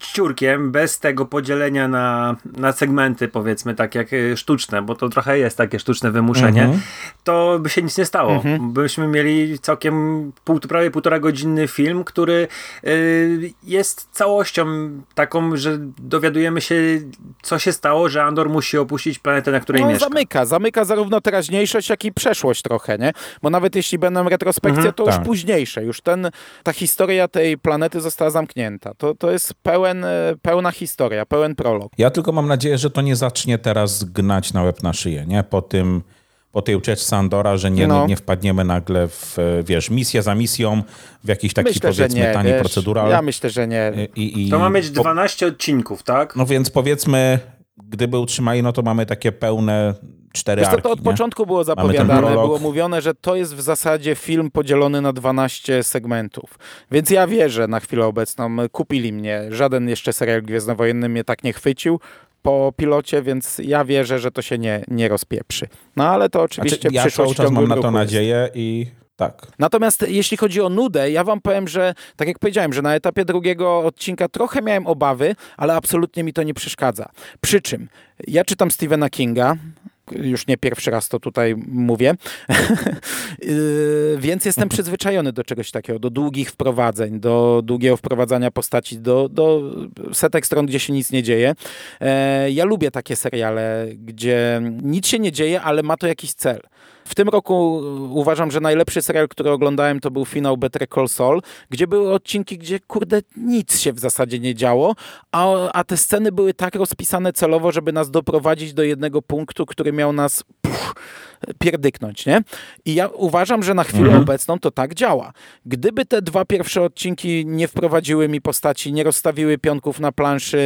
szczurkiem, bez tego podzielenia na, na segmenty, powiedzmy tak jak y, sztuczne, bo to trochę jest takie sztuczne wymuszenie, Mhm. to by się nic nie stało. Byśmy mieli całkiem pół, prawie półtora godzinny film, który y, jest całością taką, że dowiadujemy się, co się stało, że Andor musi opuścić planetę, na której No, mieszka. zamyka, zamyka zarówno teraźniejszość, jak i przeszłość trochę, nie? Bo nawet jeśli będą retrospekcje, to już tak. późniejsze. Już ten, ta historia tej planety została zamknięta. To, to jest pełen, e, pełna historia, pełen prolog. Ja tylko mam nadzieję, że to nie zacznie teraz gnać na łeb na szyję, nie? Po tym, po tej ucieczce Andora, że nie, No. nie wpadniemy nagle w, e, wiesz, misję za misją, w jakiś taki myślę, powiedzmy nie, tani wiesz, procedural. Ja myślę, że nie. I, i, To ma mieć po- 12 odcinków, tak? No więc powiedzmy, gdyby utrzymali, no to mamy takie pełne cztery Wiesz arki, to od nie? początku było zapowiadane, było mówione, że to jest w zasadzie film podzielony na 12 segmentów. Więc ja wierzę na chwilę obecną, kupili mnie. Żaden jeszcze serial gwiezdnowojenny mnie tak nie chwycił po pilocie, więc ja wierzę, że to się nie, nie rozpieprzy. No ale to oczywiście Znaczy, ja przyszłość cały czas mam na to ruchu jest. nadzieję i tak. Natomiast jeśli chodzi o nudę, ja wam powiem, że tak jak powiedziałem, że na etapie drugiego odcinka trochę miałem obawy, ale absolutnie mi to nie przeszkadza. Przy czym ja czytam Stephena Kinga, już nie pierwszy raz to tutaj mówię, Yy, więc jestem przyzwyczajony do czegoś takiego, do długich wprowadzeń, do długiego wprowadzania postaci, do, do setek stron, gdzie się nic nie dzieje. E, Ja lubię takie seriale, gdzie nic się nie dzieje, ale ma to jakiś cel. W tym roku uważam, że najlepszy serial, który oglądałem, to był finał Better Call Saul, gdzie były odcinki, gdzie kurde nic się w zasadzie nie działo, a, a te sceny były tak rozpisane celowo, żeby nas doprowadzić do jednego punktu, który miał nas pff, pierdyknąć, nie? I ja uważam, że na chwilę obecną to tak działa. Gdyby te dwa pierwsze odcinki nie wprowadziły mi postaci, nie rozstawiły pionków na planszy,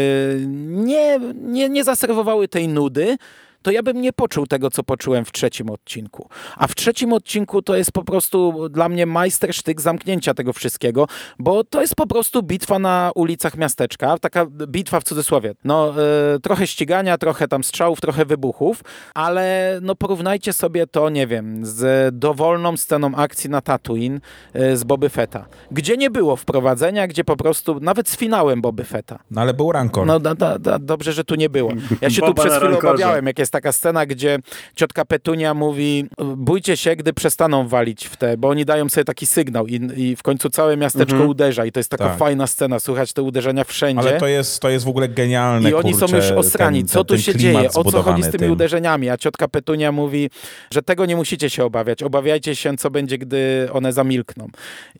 nie, nie, nie zaserwowały tej nudy, to ja bym nie poczuł tego, co poczułem w trzecim odcinku. A w trzecim odcinku to jest po prostu dla mnie majstersztyk zamknięcia tego wszystkiego, bo to jest po prostu bitwa na ulicach miasteczka, taka bitwa w cudzysłowie. No, e, trochę ścigania, trochę tam strzałów, trochę wybuchów, ale no porównajcie sobie to, nie wiem, z dowolną sceną akcji na Tatooine e, z Boby Fetta, gdzie nie było wprowadzenia, gdzie po prostu, nawet z finałem Boby Fetta, No ale był rankor. no da, da, da, dobrze, że tu nie było. Ja się tu przez chwilę obawiałem, jak jest taka scena, gdzie ciotka Petunia mówi bójcie się, gdy przestaną walić w te, bo oni dają sobie taki sygnał i, i w końcu całe miasteczko uderza i to jest taka Tak. fajna scena, słychać te uderzenia wszędzie. ale to jest, to jest w ogóle genialne, I oni są kurczę, już osrani. ten- co ten- tu ten się dzieje? O co chodzi z tymi tym. uderzeniami? A ciotka Petunia mówi, że tego nie musicie się obawiać. Obawiajcie się, co będzie, gdy one zamilkną.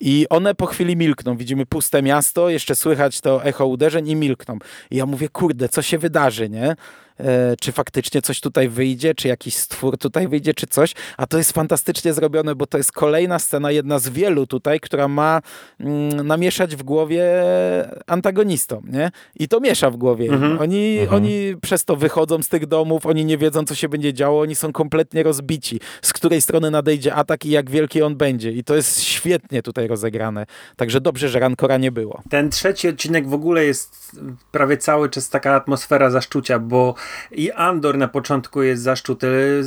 I one po chwili milkną. Widzimy puste miasto, jeszcze słychać to echo uderzeń i milkną. I ja mówię, kurde, co się wydarzy, nie? E, czy faktycznie coś tutaj wyjdzie, czy jakiś stwór tutaj wyjdzie, czy coś. A to jest fantastycznie zrobione, bo to jest kolejna scena, jedna z wielu tutaj, która ma mm, namieszać w głowie antagonistom, nie? I to miesza w głowie. Oni, oni przez to wychodzą z tych domów, oni nie wiedzą, co się będzie działo, oni są kompletnie rozbici, z której strony nadejdzie atak i jak wielki on będzie. I to jest świetnie tutaj rozegrane. Także dobrze, że Rankora nie było. Ten trzeci odcinek w ogóle jest prawie cały czas taka atmosfera zaszczucia, bo i Andor na początku jest zaszczuty.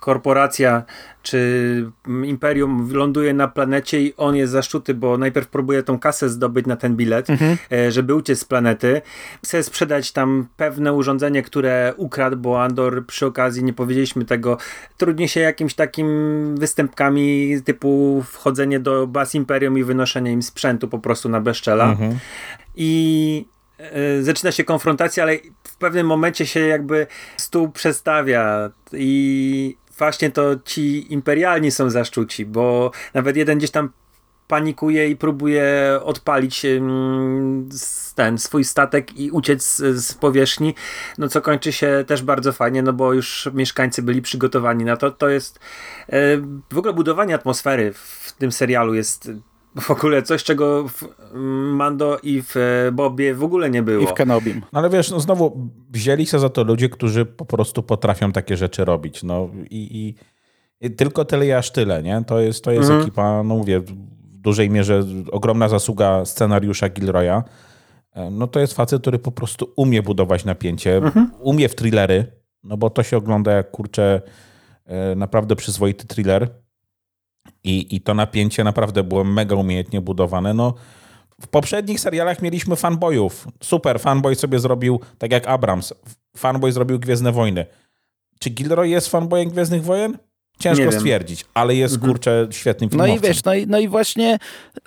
Korporacja czy imperium ląduje na planecie i on jest zaszczuty, bo najpierw próbuje tą kasę zdobyć na ten bilet, e, żeby uciec z planety. Chce sprzedać tam pewne urządzenie, które ukradł, bo Andor przy okazji, nie powiedzieliśmy tego, trudni się jakimś takim występkami typu wchodzenie do baz imperium i wynoszenie im sprzętu po prostu na bezczela. I e, zaczyna się konfrontacja, ale w pewnym momencie się jakby stół przestawia i właśnie to ci imperialni są zaszczuci, bo nawet jeden gdzieś tam panikuje i próbuje odpalić mm, ten swój statek i uciec z, z powierzchni, no co kończy się też bardzo fajnie, no bo już mieszkańcy byli przygotowani na to. To jest e, w ogóle budowanie atmosfery w tym serialu jest W ogóle coś, czego w Mando i w e, Bobie w ogóle nie było. I w Kenobim. No ale wiesz, no znowu wzięli się za to ludzie, którzy po prostu potrafią takie rzeczy robić. No i, i, i tylko tyle i aż tyle, nie? To jest, to jest ekipa, no mówię, w dużej mierze ogromna zasługa scenariusza Gilroya. E, No to jest facet, który po prostu umie budować napięcie, umie w thrillery, no bo to się ogląda jak kurczę e, naprawdę przyzwoity thriller. I, I to napięcie naprawdę było mega umiejętnie budowane. No, w poprzednich serialach mieliśmy fanboyów. Super, fanboy sobie zrobił, tak jak Abrams, fanboy zrobił Gwiezdne Wojny. Czy Gilroy jest fanboyem Gwiezdnych Wojen? Ciężko stwierdzić, ale jest kurczę świetnym No filmowcem. i wiesz, no i, no i właśnie,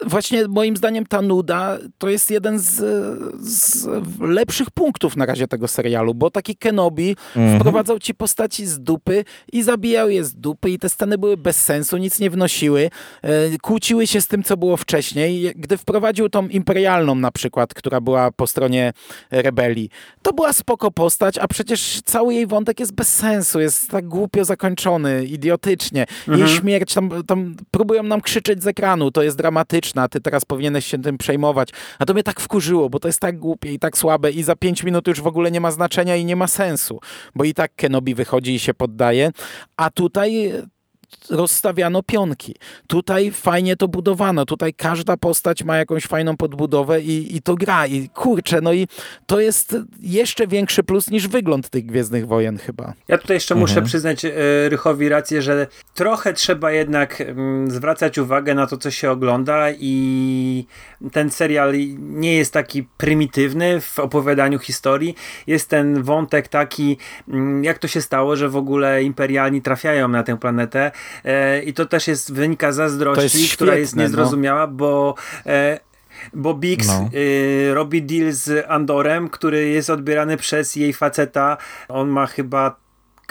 właśnie moim zdaniem ta nuda to jest jeden z, z lepszych punktów na razie tego serialu, bo taki Kenobi wprowadzał ci postaci z dupy i zabijał je z dupy i te sceny były bez sensu, nic nie wnosiły, e, kłóciły się z tym, co było wcześniej. Gdy wprowadził tą imperialną na przykład, która była po stronie rebelii, to była spoko postać, a przecież cały jej wątek jest bez sensu, jest tak głupio zakończony, idiotycznie. Jej śmierć, tam, tam próbują nam krzyczeć z ekranu, to jest dramatyczne, a ty teraz powinieneś się tym przejmować. A to mnie tak wkurzyło, bo to jest tak głupie i tak słabe i za pięć minut już w ogóle nie ma znaczenia i nie ma sensu, bo i tak Kenobi wychodzi i się poddaje, a tutaj rozstawiano pionki. Tutaj fajnie to budowano, tutaj każda postać ma jakąś fajną podbudowę i, i to gra i kurczę, no i to jest jeszcze większy plus niż wygląd tych Gwiezdnych Wojen chyba. Ja tutaj jeszcze muszę przyznać e, Rychowi rację, że trochę trzeba jednak mm, zwracać uwagę na to, co się ogląda i ten serial nie jest taki prymitywny w opowiadaniu historii. Jest ten wątek taki, mm, jak to się stało, że w ogóle imperialni trafiają na tę planetę i to też jest wynika zazdrości, jest która jest świetne, no. niezrozumiała, bo e, bo Bix No. y, robi deal z Andorem, który jest odbierany przez jej faceta. On ma chyba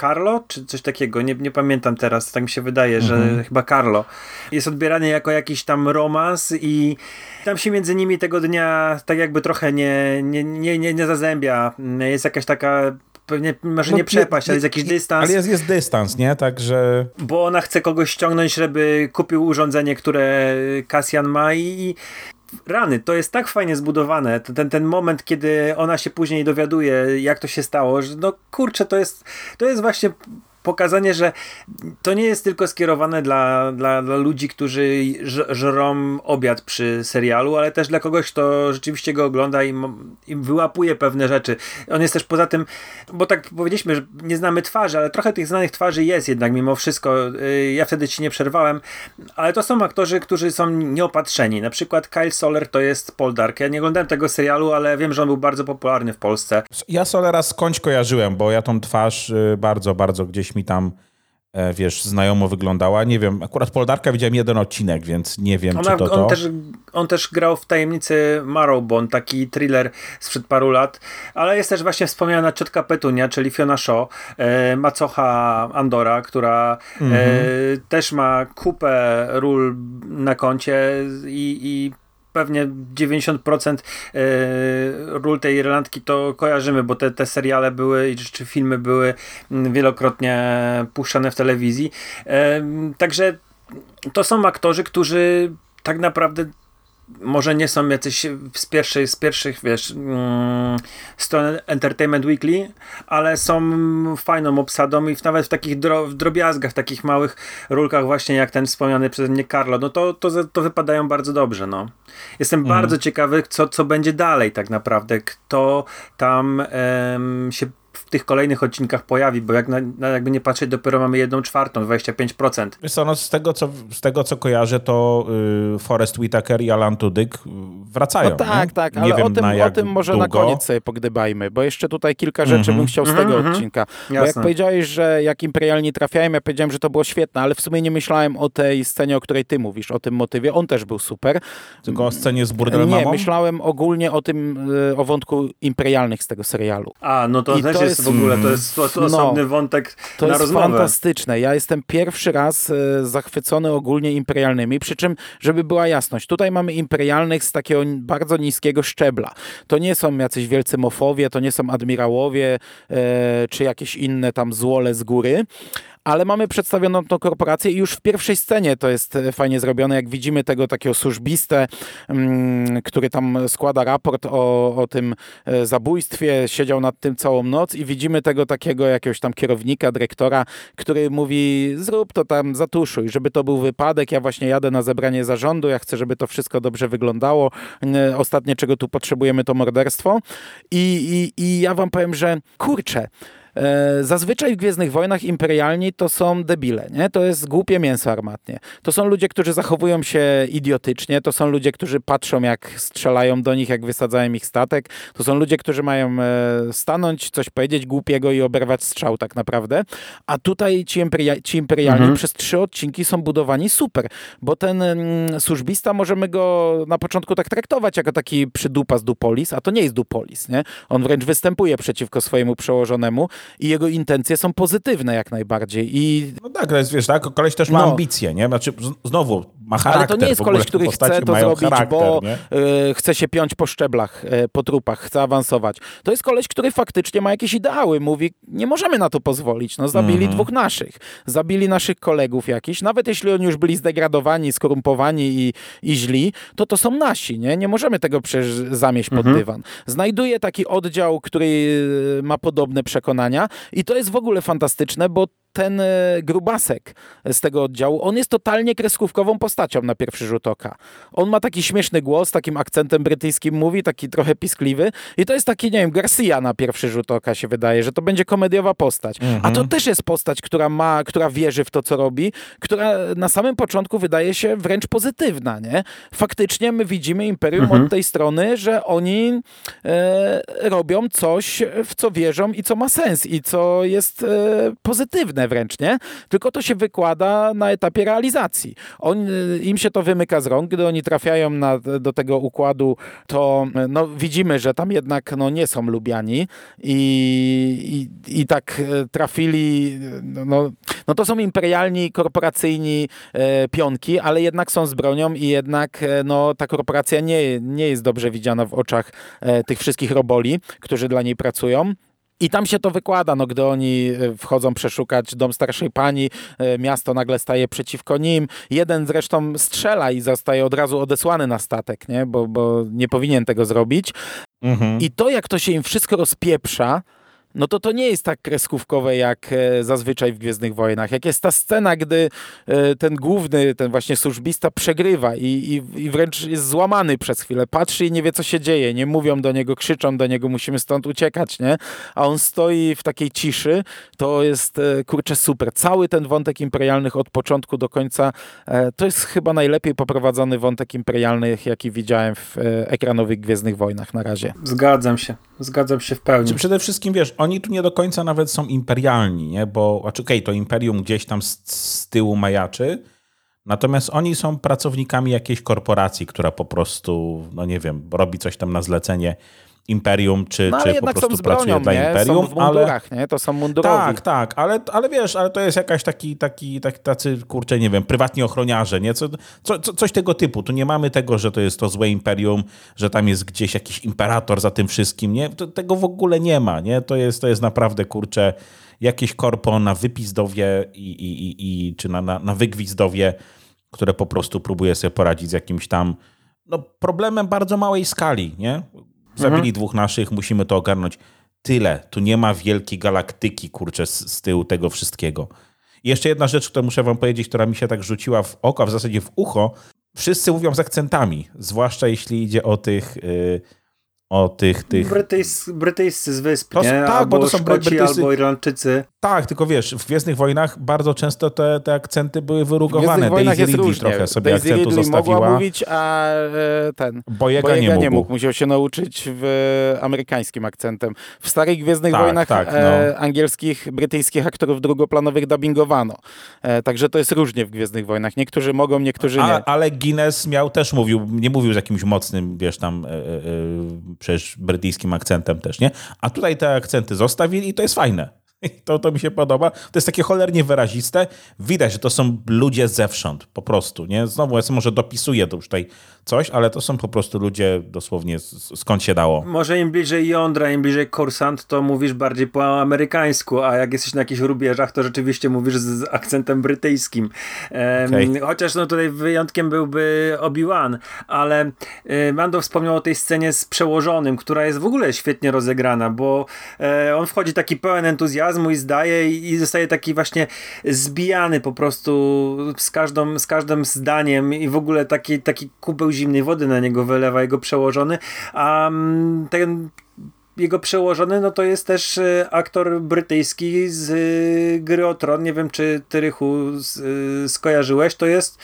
Carlo, czy coś takiego, nie, nie pamiętam teraz, tak mi się wydaje, że chyba Carlo. Jest odbierany jako jakiś tam romans i tam się między nimi tego dnia tak jakby trochę nie, nie, nie, nie, nie zazębia. Jest jakaś taka, pewnie może No, nie przepaść, ale jest jakiś dystans. Ale jest, jest dystans, nie? Także Bo ona chce kogoś ściągnąć, żeby kupił urządzenie, które Kasjan ma i, i rany, to jest tak fajnie zbudowane. Ten, ten moment, kiedy ona się później dowiaduje, jak to się stało, że no kurczę, to jest, to jest właśnie pokazanie, że to nie jest tylko skierowane dla, dla, dla ludzi, którzy żrą obiad przy serialu, ale też dla kogoś, kto rzeczywiście go ogląda i, i wyłapuje pewne rzeczy. On jest też poza tym, bo tak powiedzieliśmy, że nie znamy twarzy, ale trochę tych znanych twarzy jest jednak mimo wszystko. Yy, Ja wtedy ci nie przerwałem, ale to są aktorzy, którzy są nieopatrzeni. Na przykład Kyle Soler to jest Paul Dark. Ja nie oglądałem tego serialu, ale wiem, że on był bardzo popularny w Polsce. ja Solera skądś kojarzyłem, bo ja tą twarz y, bardzo, bardzo gdzieś mi tam e, wiesz, znajomo wyglądała. Nie wiem, akurat Poldarka widziałem jeden odcinek, więc nie wiem, Ona, czy to to. on, też, on też grał w Tajemnicy Marrowbone, taki thriller sprzed paru lat, ale jest też właśnie wspomniana ciotka Petunia, czyli Fiona Shaw, e, macocha Andora, która e, też ma kupę ról na koncie i, i pewnie 90% e, ról tej Irlandki to kojarzymy, bo te, te seriale były, czy filmy były mm, wielokrotnie puszczane w telewizji. E, także to są aktorzy, którzy tak naprawdę może nie są jacyś z, pierwszej, z pierwszych, wiesz, mm, stron Entertainment Weekly, ale są fajną obsadą i w, nawet w takich dro, w drobiazgach, w takich małych rulkach właśnie jak ten wspomniany przeze mnie Carlo, no to, to, to wypadają bardzo dobrze, no. Jestem bardzo ciekawy, co, co będzie dalej tak naprawdę, kto tam em, się tych kolejnych odcinkach pojawi, bo jak na, na, jakby nie patrzeć, dopiero mamy jedną czwartą, 25%. Wiesz co, no z, tego, co, z tego, co kojarzę, to y, Forrest Whitaker i Alan Tudyk y, wracają. No tak, nie? tak, nie ale wiem, o, tym, na o tym może na długo. koniec sobie pogdybajmy, bo jeszcze tutaj kilka rzeczy Mhm. bym chciał z Mhm, tego mhm. odcinka. Bo jak powiedziałeś, że jak imperialni trafiają, ja powiedziałem, że to było świetne, ale w sumie nie myślałem o tej scenie, o której ty mówisz, o tym motywie. On też był super. Tylko o scenie z burdel Nie, myślałem ogólnie o tym, y, o wątku imperialnych z tego serialu. A, no to I też to jest, jest- w ogóle, to jest to, to No. osobny wątek To na jest rozmowę. fantastyczne. Ja jestem pierwszy raz e, zachwycony ogólnie imperialnymi, przy czym, żeby była jasność, tutaj mamy imperialnych z takiego bardzo niskiego szczebla. To nie są jacyś wielcy mofowie, to nie są admirałowie, e, czy jakieś inne tam złole z góry, ale mamy przedstawioną tą korporację i już w pierwszej scenie to jest e, fajnie zrobione, jak widzimy tego takiego służbistę, mm, który tam składa raport o, o tym e, zabójstwie, siedział nad tym całą noc i widzimy tego takiego jakiegoś tam kierownika, dyrektora, który mówi zrób to tam, zatuszuj, żeby to był wypadek, ja właśnie jadę na zebranie zarządu, ja chcę, żeby to wszystko dobrze wyglądało. Ostatnie, czego tu potrzebujemy, to morderstwo. I, i, i ja wam powiem, że kurczę, Zazwyczaj w Gwiezdnych Wojnach imperialni to są debile, nie? To jest głupie mięso armatnie. To są ludzie, którzy zachowują się idiotycznie, to są ludzie, którzy patrzą jak strzelają do nich, jak wysadzają ich statek. To są ludzie, którzy mają e, stanąć, coś powiedzieć głupiego i oberwać strzał tak naprawdę. A tutaj ci, imperia ci imperialni Mhm. przez trzy odcinki są budowani super, bo ten mm, służbista, możemy go na początku tak traktować jako taki przydupas dupolis, a to nie jest dupolis, nie? On wręcz występuje przeciwko swojemu przełożonemu i jego intencje są pozytywne jak najbardziej. I No tak, jest, wiesz, tak, koleś też ma No. ambicje, nie? Znaczy, znowu, ma charakter. Ale to nie jest koleś, który chce to zrobić, charakter, bo y, chce się piąć po szczeblach, y, po trupach, chce awansować. To jest koleś, który faktycznie ma jakieś ideały. Mówi, nie możemy na to pozwolić. No, zabili Mhm. dwóch naszych. Zabili naszych kolegów jakiś. Nawet jeśli oni już byli zdegradowani, skorumpowani i, i źli, to to są nasi, nie? Nie możemy tego przecież zamieść pod dywan. Znajduje taki oddział, który y, ma podobne przekonania i to jest w ogóle fantastyczne, bo ten e, grubasek z tego oddziału, on jest totalnie kreskówkową postacią na pierwszy rzut oka. On ma taki śmieszny głos, takim akcentem brytyjskim mówi, taki trochę piskliwy i to jest taki, nie wiem, Garcia na pierwszy rzut oka się wydaje, że to będzie komediowa postać. A to też jest postać, która ma, która wierzy w to, co robi, która na samym początku wydaje się wręcz pozytywna, nie? Faktycznie my widzimy Imperium od tej strony, że oni e, robią coś, w co wierzą i co ma sens i co jest e, pozytywne wręcz, nie? Tylko to się wykłada na etapie realizacji. On, e, im się to wymyka z rąk, gdy oni trafiają na, do tego układu, to e, no, widzimy, że tam jednak no, nie są lubiani i, i, i tak e, trafili, no, no, to są imperialni, korporacyjni e, pionki, ale jednak są z bronią i jednak no, ta korporacja nie, nie jest dobrze widziana w oczach e, tych wszystkich roboli, którzy dla niej pracują. I tam się to wykłada, no, gdy oni e, wchodzą przeszukać dom starszej pani, e, miasto nagle staje przeciwko nim. Jeden zresztą strzela i zostaje od razu odesłany na statek, nie? Bo, bo nie powinien tego zrobić. Mhm. I to, jak to się im wszystko rozpieprza, no to to nie jest tak kreskówkowe jak e, zazwyczaj w Gwiezdnych Wojnach. Jak jest ta scena, gdy e, ten główny, ten właśnie służbista przegrywa i, i, i wręcz jest złamany przez chwilę. Patrzy i nie wie, co się dzieje. Nie mówią do niego, krzyczą do niego, musimy stąd uciekać, nie? A on stoi w takiej ciszy. To jest, e, kurczę, super. Cały ten wątek imperialnych od początku do końca, to jest chyba najlepiej poprowadzony wątek imperialnych, jaki widziałem w ekranowych Gwiezdnych Wojnach na razie. Zgadzam się. Zgadzam się w pełni. Czy przede wszystkim, wiesz, oni tu nie do końca nawet są imperialni, nie? Bo, znaczy, okej, to imperium gdzieś tam z, z tyłu majaczy, natomiast oni są pracownikami jakiejś korporacji, która po prostu, no nie wiem, robi coś tam na zlecenie imperium, czy, No ale czy po prostu z pracuje bronią, dla nie? imperium, Są w ale... mundurach, nie? To są mundurowi. Tak, tak, ale, ale wiesz, ale to jest jakaś taki, taki, tak, tacy, kurczę, nie wiem, prywatni ochroniarze, nie? Co, co, co, coś tego typu. Tu nie mamy tego, że to jest to złe imperium, że tam jest gdzieś jakiś imperator za tym wszystkim, nie? To, tego w ogóle nie ma, nie? To jest, to jest naprawdę, kurczę, jakieś korpo na wypizdowie i, i, i, i czy na, na, na wygwizdowie, które po prostu próbuje sobie poradzić z jakimś tam no, problemem bardzo małej skali, nie? Zabili dwóch naszych, musimy to ogarnąć. Tyle. Tu nie ma wielkiej galaktyki, kurczę, z, z tyłu tego wszystkiego. I jeszcze jedna rzecz, którą muszę wam powiedzieć, która mi się tak rzuciła w oko, a w zasadzie w ucho. Wszyscy mówią z akcentami, zwłaszcza jeśli idzie o tych, y, o tych, tych... Brytyjs, brytyjscy z wysp, To nie? tak, albo bo to są Szkoci, Brytyjscy- albo Irlandczycy. Tak, tylko wiesz, w Gwiezdnych Wojnach bardzo często te, te akcenty były wyrugowane. Daisy jest Ridley trochę sobie Daisy akcentu Ridley mogła zostawiła. mówić, a e, ten... Bojega, Bojega nie nie mógł. mógł. Musiał się nauczyć w amerykańskim akcentem. W starych Gwiezdnych Tak, Wojnach tak, e, no. angielskich, brytyjskich aktorów drugoplanowych dubbingowano. E, także to jest różnie w Gwiezdnych Wojnach. Niektórzy mogą, niektórzy nie. A, ale Guinness miał też mówił, nie mówił z jakimś mocnym, wiesz tam, e, e, przecież brytyjskim akcentem też, nie? A tutaj te akcenty zostawili i to jest fajne. To, to mi się podoba. To jest takie cholernie wyraziste. Widać, że to są ludzie zewsząd, po prostu. Nie? Znowu, ja sobie może dopisuję to już tutaj coś, ale to są po prostu ludzie dosłownie skąd się dało. Może im bliżej jądra, im bliżej kursant, to mówisz bardziej po amerykańsku, a jak jesteś na jakichś rubieżach, to rzeczywiście mówisz z, akcentem brytyjskim. Okej. Chociaż no tutaj wyjątkiem byłby Obi-Wan, ale y, Mando wspomniał o tej scenie z przełożonym, która jest w ogóle świetnie rozegrana, bo e, on wchodzi taki pełen entuzjazmu i zdaje i, i zostaje taki właśnie zbijany po prostu z, każdą, z każdym zdaniem i w ogóle taki, taki kubeł zimnej wody na niego wylewa jego przełożony, a mm, ten jego przełożony, no to jest też e, aktor brytyjski z e, gry o Tron. Nie wiem, czy ty, Rychu, e, skojarzyłeś. To jest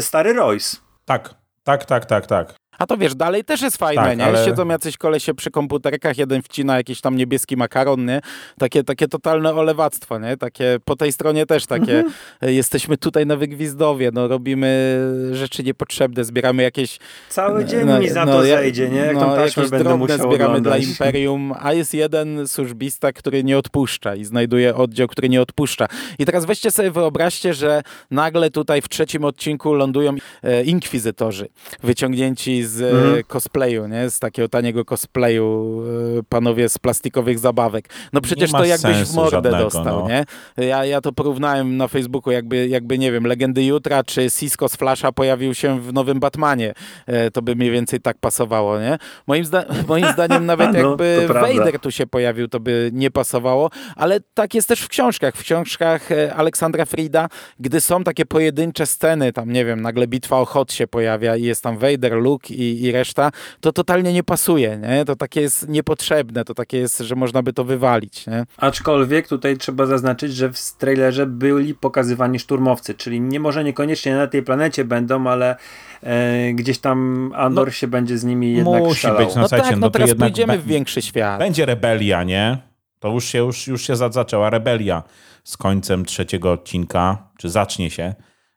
stary Royce. Tak, tak, tak, tak, tak. A to wiesz, dalej też jest fajne, Tak, nie? ale- Siedzą jacyś kolesie przy komputerkach, jeden wcina jakiś tam niebieski makaron, nie? Takie, takie totalne olewactwo, nie? Takie, po tej stronie też takie, Mhm. e, jesteśmy tutaj na wygwizdowie, no robimy rzeczy niepotrzebne, zbieramy jakieś... Cały dzień no, mi za no, to ja- zejdzie, nie? Jak tą taśmę jakieś będę musiał zbieramy oglądać. dla Imperium, a jest jeden służbista, który nie odpuszcza i znajduje oddział, który nie odpuszcza. I teraz weźcie sobie wyobraźcie, że nagle tutaj w trzecim odcinku lądują e, inkwizytorzy, wyciągnięci z e, Mhm. cosplayu, nie? Z takiego taniego cosplayu, e, panowie z plastikowych zabawek. No przecież to jakbyś w mordę żadnego, dostał, no. nie? Ja, ja to porównałem na Facebooku, jakby, jakby nie wiem, Legendy Jutra czy Cisco z Flasha pojawił się w nowym Batmanie. E, to by mniej więcej tak pasowało, nie? Moim, zda moim zdaniem nawet No, jakby. Vader tu się pojawił, to by nie pasowało, ale tak jest też w książkach. W książkach Aleksandra Frida, gdy są takie pojedyncze sceny, tam nie wiem, nagle bitwa o Hot się pojawia i jest tam Vader, Luke i, i reszta, to totalnie nie pasuje, nie? To takie jest niepotrzebne, to takie jest, że można by to wywalić, nie? Aczkolwiek tutaj trzeba zaznaczyć, że w trailerze byli pokazywani szturmowcy, czyli nie może niekoniecznie na tej planecie będą, ale e, gdzieś tam Andor się będzie z nimi jednak musi strzelał. być, No, No tak, no no teraz pójdziemy w większy świat. Będzie rebelia, nie? To już się, już, już się za- zaczęła rebelia z końcem trzeciego odcinka, czy zacznie się,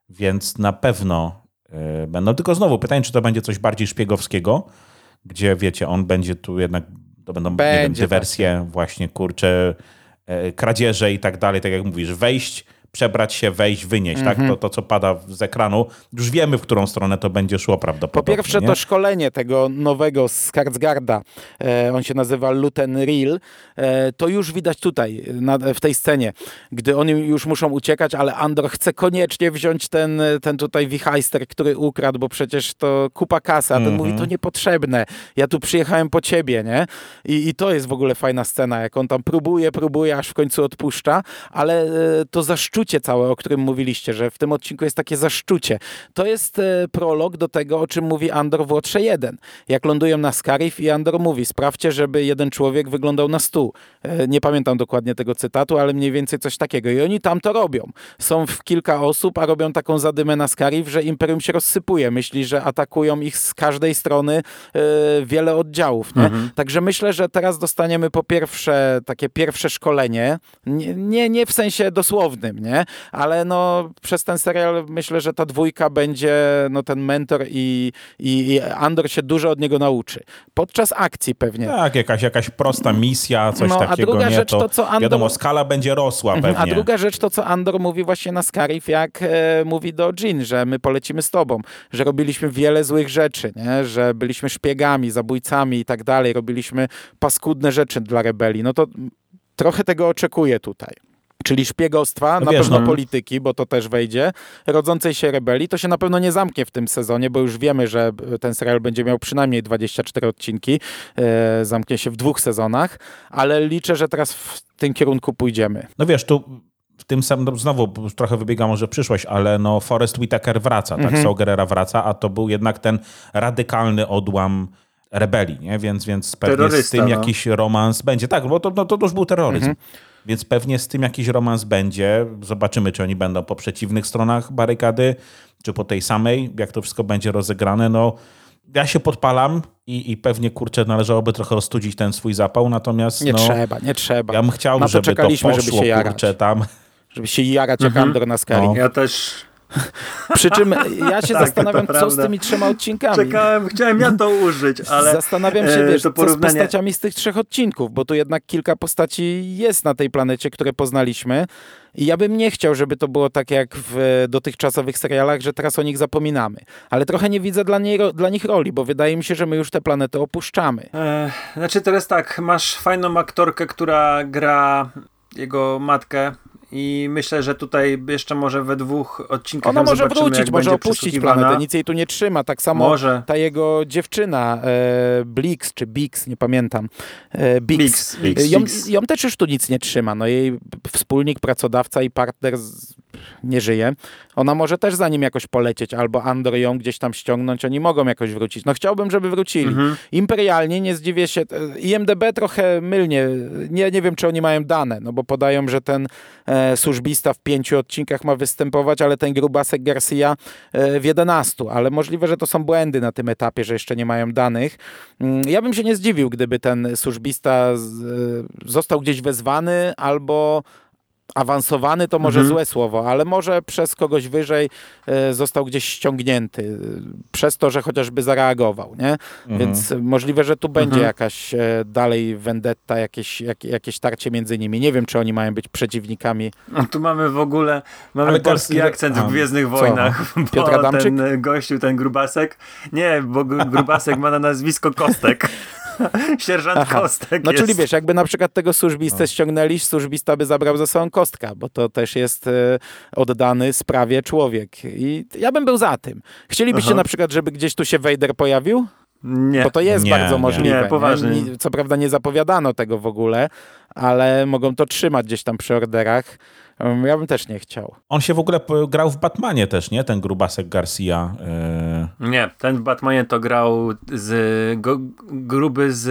więc na pewno będą. Tylko znowu pytanie, czy to będzie coś bardziej szpiegowskiego, gdzie wiecie, on będzie tu jednak, to będą nie wiem, Będzie dywersje, właśnie kurcze, e, kradzieże i tak dalej, tak jak mówisz, wejść, przebrać się, wejść, wynieść, tak? Mhm. To, to, co pada z ekranu, już wiemy, w którą stronę to będzie szło Po prawdopodobnie. pierwsze nie? to szkolenie tego nowego z Skarsgarda, e, on się nazywa Luten Real, e, to już widać tutaj, na, w tej scenie, gdy oni już muszą uciekać, ale Andor chce koniecznie wziąć ten, ten tutaj wichajster, który ukradł, bo przecież to kupa kasy, a ten Mhm. mówi, to niepotrzebne, ja tu przyjechałem po ciebie, nie? I, I to jest w ogóle fajna scena, jak on tam próbuje, próbuje, aż w końcu odpuszcza, ale e, to zaszczucie całe, o którym mówiliście, że w tym odcinku jest takie zaszczucie. To jest e, prolog do tego, o czym mówi Andor w Łotrze 1. Jak lądują na Scarif i Andor mówi, sprawdźcie, żeby jeden człowiek wyglądał na stół. E, nie pamiętam dokładnie tego cytatu, ale mniej więcej coś takiego. I oni tam to robią. Są w kilka osób, a robią taką zadymę na Scarif, że Imperium się rozsypuje. Myśli, że atakują ich z każdej strony e, wiele oddziałów. Nie? Także myślę, że teraz dostaniemy po pierwsze takie pierwsze szkolenie, nie, nie, nie w sensie dosłownym, nie? Ale no przez ten serial myślę, że ta dwójka będzie no ten mentor i, i, i Andor się dużo od niego nauczy. Podczas akcji pewnie. Tak, jakaś, jakaś prosta misja, coś No, a takiego. druga nie? rzecz to, co Andor- Wiadomo, skala będzie rosła pewnie. Mhm, A druga rzecz to, co Andor mówi właśnie na Scarif, jak e, mówi do Jean, że my polecimy z tobą, że robiliśmy wiele złych rzeczy, nie? że byliśmy szpiegami, zabójcami i tak dalej, robiliśmy paskudne rzeczy dla rebelii. No to trochę tego oczekuję tutaj. Czyli szpiegostwa, No na wiesz, pewno no. polityki, bo to też wejdzie, rodzącej się rebelii. To się na pewno nie zamknie w tym sezonie, bo już wiemy, że ten serial będzie miał przynajmniej 24 odcinki. E, zamknie się w dwóch sezonach, ale liczę, że teraz w tym kierunku pójdziemy. No wiesz, tu w tym samym, no znowu trochę wybiega może przyszłość, ale no Forrest Whitaker wraca, Mhm. tak? Saul Gerrera wraca, a to był jednak ten radykalny odłam rebelii, nie? Więc, więc pewnie z Terrorysta, tym no. jakiś romans będzie. Tak, bo to, no, to już był terroryzm. Mhm. Więc pewnie z tym jakiś romans będzie. Zobaczymy, czy oni będą po przeciwnych stronach barykady, czy po tej samej, jak to wszystko będzie rozegrane. No, ja się podpalam i, i pewnie, kurczę, należałoby trochę rozstudzić ten swój zapał, natomiast Nie no, trzeba, nie trzeba. ja bym chciał, to żeby to czekaliśmy, poszło, żeby się jarać. kurczę, tam. Żeby się jarać jak Andor na skali. No. Ja też Przy czym ja się Tak, zastanawiam, co z prawda. tymi trzema odcinkami. Czekałem, chciałem ja to użyć, ale Zastanawiam się, e, wiesz, to co z porównanie- postaciami z tych trzech odcinków, bo tu jednak kilka postaci jest na tej planecie, które poznaliśmy. I ja bym nie chciał, żeby to było tak jak w dotychczasowych serialach, że teraz o nich zapominamy. Ale trochę nie widzę dla, niej, dla nich roli, bo wydaje mi się, że my już tę planetę opuszczamy. E, znaczy teraz tak, masz fajną aktorkę, która gra jego matkę i myślę, że tutaj jeszcze może we dwóch odcinkach Ona może wrócić, może opuścić planetę, nic jej tu nie trzyma. Tak samo Może. ta jego dziewczyna, e, Blix czy Bix, nie pamiętam. E, Bix. Bix, Bix, ją, Bix. ją też już tu nic nie trzyma. No jej wspólnik, pracodawca i partner z, nie żyje. Ona może też za nim jakoś polecieć, albo Andor ją gdzieś tam ściągnąć, oni mogą jakoś wrócić. No chciałbym, żeby wrócili. Mhm. Imperialnie, nie zdziwię się, e, IMDB trochę mylnie, nie, nie wiem, czy oni mają dane, no bo podają, że ten e, służbista w pięciu odcinkach ma występować, ale ten grubasek Garcia e, w 11, ale możliwe, że to są błędy na tym etapie, że jeszcze nie mają danych. Mm, Ja bym się nie zdziwił, gdyby ten służbista z, e, został gdzieś wezwany albo awansowany to może Mhm. złe słowo, ale może przez kogoś wyżej e, został gdzieś ściągnięty, e, przez to, że chociażby zareagował, nie? Więc możliwe, że tu będzie Mhm. jakaś e, dalej vendetta, jakieś, jak, jakieś tarcie między nimi. Nie wiem, czy oni mają być przeciwnikami. No, tu mamy w ogóle mamy Ale polski akcent w Gwiezdnych co? Wojnach. Bo Piotr Adamczyk? ten gościu, ten grubasek. Nie, bo gru- grubasek ma na nazwisko Kostek. Sierżant Aha. Kostek No jest. czyli wiesz, jakby na przykład tego służbistę ściągnęli, służbista by zabrał ze sobą kostka, bo to też jest e, oddany sprawie człowiek. I ja bym był za tym. Chcielibyście Aha. na przykład, żeby gdzieś tu się Vader pojawił? Nie. Bo to jest Nie, bardzo nie. możliwe. Nie, poważnie. Nie? Co prawda nie zapowiadano tego w ogóle, ale mogą to trzymać gdzieś tam przy orderach. Um, Ja bym też nie chciał. On się w ogóle grał w Batmanie też, nie? Ten grubasek Garcia. e, Nie, ten w Batmanie to grał z go, gruby z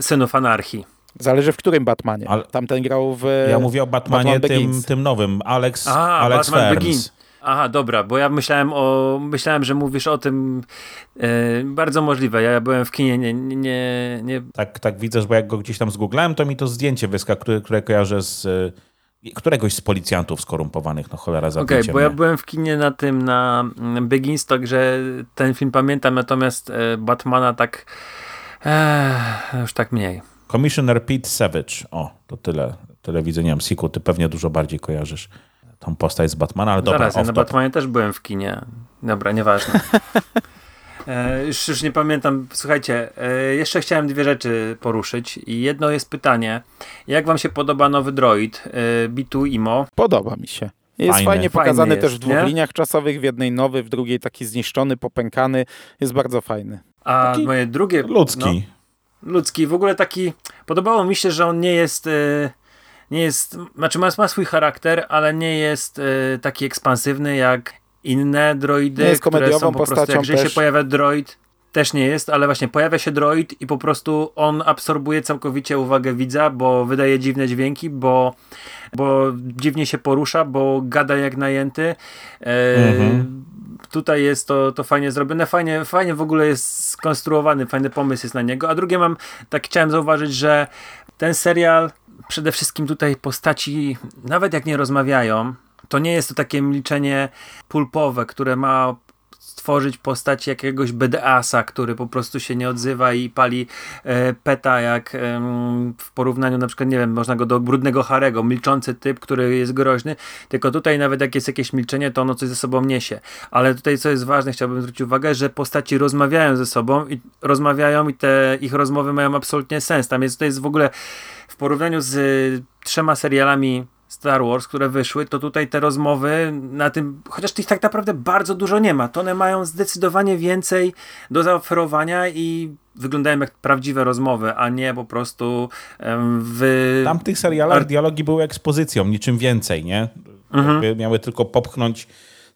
Synów Anarchii. Zależy w którym Batmanie. Ale- Tamten grał w... Ja mówię o Batmanie Batman tym, tym nowym. Alex, A, Alex Batman Ferns. Begins. Aha, dobra, bo ja myślałem o, myślałem, że mówisz o tym, e, bardzo możliwe, ja byłem w kinie, nie, nie, nie, Tak, tak widzę, że bo jak go gdzieś tam zgooglałem, to mi to zdjęcie wyskakuje, które kojarzę z któregoś z policjantów skorumpowanych, no cholera Okej, zabijcie bo ja byłem w kinie na tym, na mm, Begins, także ten film pamiętam, natomiast e, Batmana tak, e, już tak mniej. Commissioner Pete Savage. O, to tyle. Tyle widzę, nie wiem, Siku, ty pewnie dużo bardziej kojarzysz tą postać z Batmana, ale dobra, Zaraz, ja na. Batmanie też byłem w kinie. Dobra, nieważne. E, już, już nie pamiętam. Słuchajcie, e, jeszcze chciałem dwie rzeczy poruszyć. I jedno jest pytanie. Jak wam się podoba nowy droid e, B2 IMO? Podoba mi się. Jest Fajny. fajnie Fajny pokazany jest, też w dwóch nie? liniach czasowych, w jednej nowy, w drugiej taki zniszczony, popękany. Jest bardzo fajny. A Taki moje drugie... Ludzki. No, ludzki. W ogóle taki... Podobało mi się, że on nie jest... E, nie jest... Znaczy ma, ma swój charakter, ale nie jest e, taki ekspansywny jak inne droidy, Nie jest które komediową są po prostu... postacią Jak gdzieś się też. pojawia droid, też nie jest, ale właśnie pojawia się droid i po prostu on absorbuje całkowicie uwagę widza, bo wydaje dziwne dźwięki, bo, bo dziwnie się porusza, bo gada jak najęty. E, Mhm. Tutaj jest to, to fajnie zrobione, fajnie, fajnie w ogóle jest skonstruowany, fajny pomysł jest na niego. A drugie mam, tak chciałem zauważyć, że ten serial przede wszystkim tutaj postaci, nawet jak nie rozmawiają, to nie jest to takie milczenie pulpowe, które ma stworzyć postać jakiegoś BDAS-a, który po prostu się nie odzywa i pali e, peta jak em, w porównaniu na przykład, nie wiem, można go do brudnego Harego, milczący typ, który jest groźny, tylko tutaj nawet jak jest jakieś milczenie, to ono coś ze sobą niesie. Ale tutaj co jest ważne, chciałbym zwrócić uwagę, że postaci rozmawiają ze sobą i rozmawiają i te ich rozmowy mają absolutnie sens. Tam jest, to jest w ogóle w porównaniu z y, trzema serialami Star Wars, które wyszły, to tutaj te rozmowy na tym, chociaż tych tak naprawdę bardzo dużo nie ma, to one mają zdecydowanie więcej do zaoferowania i wyglądają jak prawdziwe rozmowy, a nie po prostu w... Tamtych serialach dialogi były ekspozycją, niczym więcej, nie? Mhm. Miały tylko popchnąć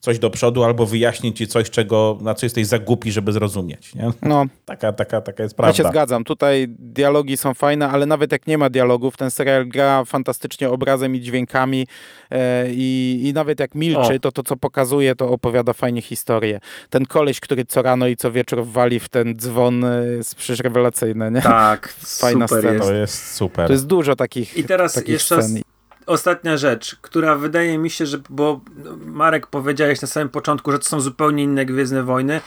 coś do przodu albo wyjaśnić ci coś, czego, na co jesteś za głupi, żeby zrozumieć, nie? No, Taka, taka, taka jest ja się prawda. zgadzam. Tutaj dialogi są fajne, ale nawet jak nie ma dialogów, ten serial gra fantastycznie obrazem i dźwiękami e, i, i nawet jak milczy, O. to to, co pokazuje, to opowiada fajnie historię. Ten koleś, który co rano i co wieczór wali w ten dzwon, jest przecież rewelacyjne, nie? Tak, Fajna super scena. jest. To jest super. To jest dużo takich, I teraz takich jeszcze scen. Ostatnia rzecz, która wydaje mi się, że, bo Marek powiedziałeś na samym początku, że to są zupełnie inne Gwiezdne Wojny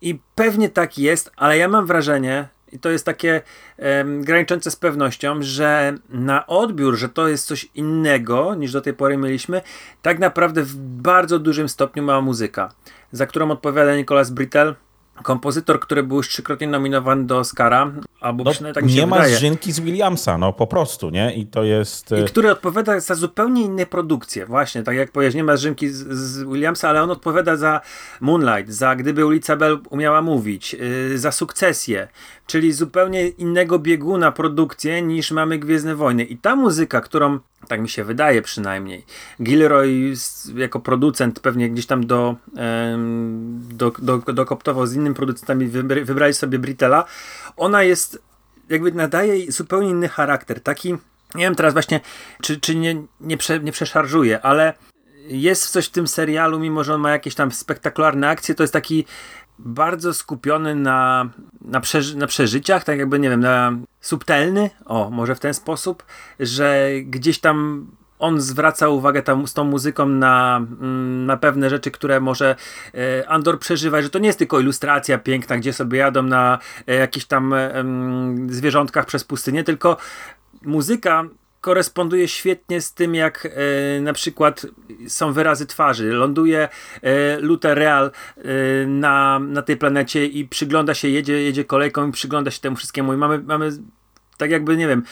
i pewnie tak jest, ale ja mam wrażenie, i to jest takie um, graniczące z pewnością, że na odbiór, że to jest coś innego niż do tej pory mieliśmy, tak naprawdę w bardzo dużym stopniu ma muzyka, za którą odpowiada Nicolas Britell, kompozytor, który był już trzykrotnie nominowany do Oscara, albo no, przynajmniej tak mi się Nie ma wydaje. zrzynki z Williamsa, no po prostu, nie? I to jest... I który odpowiada za zupełnie inne produkcje. Właśnie, tak jak powiedziałeś, nie ma Rzymki z, z Williamsa, ale on odpowiada za Moonlight, za Gdyby ulica Bell umiała mówić, yy, za Sukcesję, czyli zupełnie innego bieguna produkcję niż mamy Gwiezdne Wojny. I ta muzyka, którą, tak mi się wydaje przynajmniej, Gilroy jako producent pewnie gdzieś tam do, do, do, dokoptował z innymi producentami, wybrali sobie Britella, ona jest jakby nadaje zupełnie inny charakter. Taki, nie wiem teraz właśnie, czy, czy nie, nie, prze, nie przeszarżuję, ale jest coś w tym serialu, mimo że on ma jakieś tam spektakularne akcje, to jest taki bardzo skupiony na, na, przeży na przeżyciach, tak jakby, nie wiem, na subtelny, o, może w ten sposób, że gdzieś tam on zwraca uwagę tam, z tą muzyką na, na pewne rzeczy, które może e, Andor przeżywać, że to nie jest tylko ilustracja piękna, gdzie sobie jadą na e, jakichś tam zwierzątkach przez pustynię, tylko muzyka koresponduje świetnie z tym, jak e, na przykład są wyrazy twarzy. Ląduje e, Luther Real e, na, na tej planecie i przygląda się, jedzie, jedzie kolejką i przygląda się temu wszystkiemu i mamy, mamy tak jakby, nie wiem,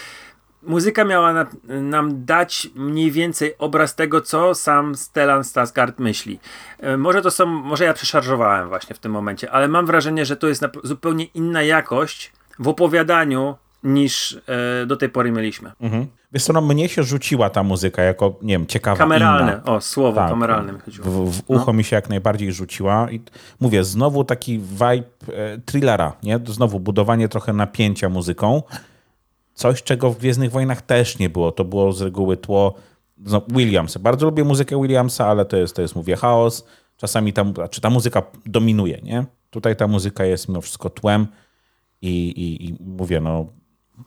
muzyka miała na, nam dać mniej więcej obraz tego, co sam Stellan Skarsgård myśli. E, może to są, może ja przeszarżowałem właśnie w tym momencie, ale mam wrażenie, że to jest zupełnie inna jakość w opowiadaniu niż e, do tej pory mieliśmy. Mhm. Wiesz co, no mnie się rzuciła ta muzyka jako, nie wiem, ciekawa Kameralne, inna. o, słowo tak, kameralne mi chodziło. W, w ucho no. mi się jak najbardziej rzuciła i mówię, znowu taki vibe e, thrillera, nie? Znowu budowanie trochę napięcia muzyką. Coś, czego w Gwiezdnych Wojnach też nie było. To było z reguły tło no, Williamsa. Bardzo lubię muzykę Williamsa, ale to jest, to jest mówię, chaos. Czasami ta, znaczy ta muzyka dominuje, nie? Tutaj ta muzyka jest mimo wszystko tłem i, i, i mówię, no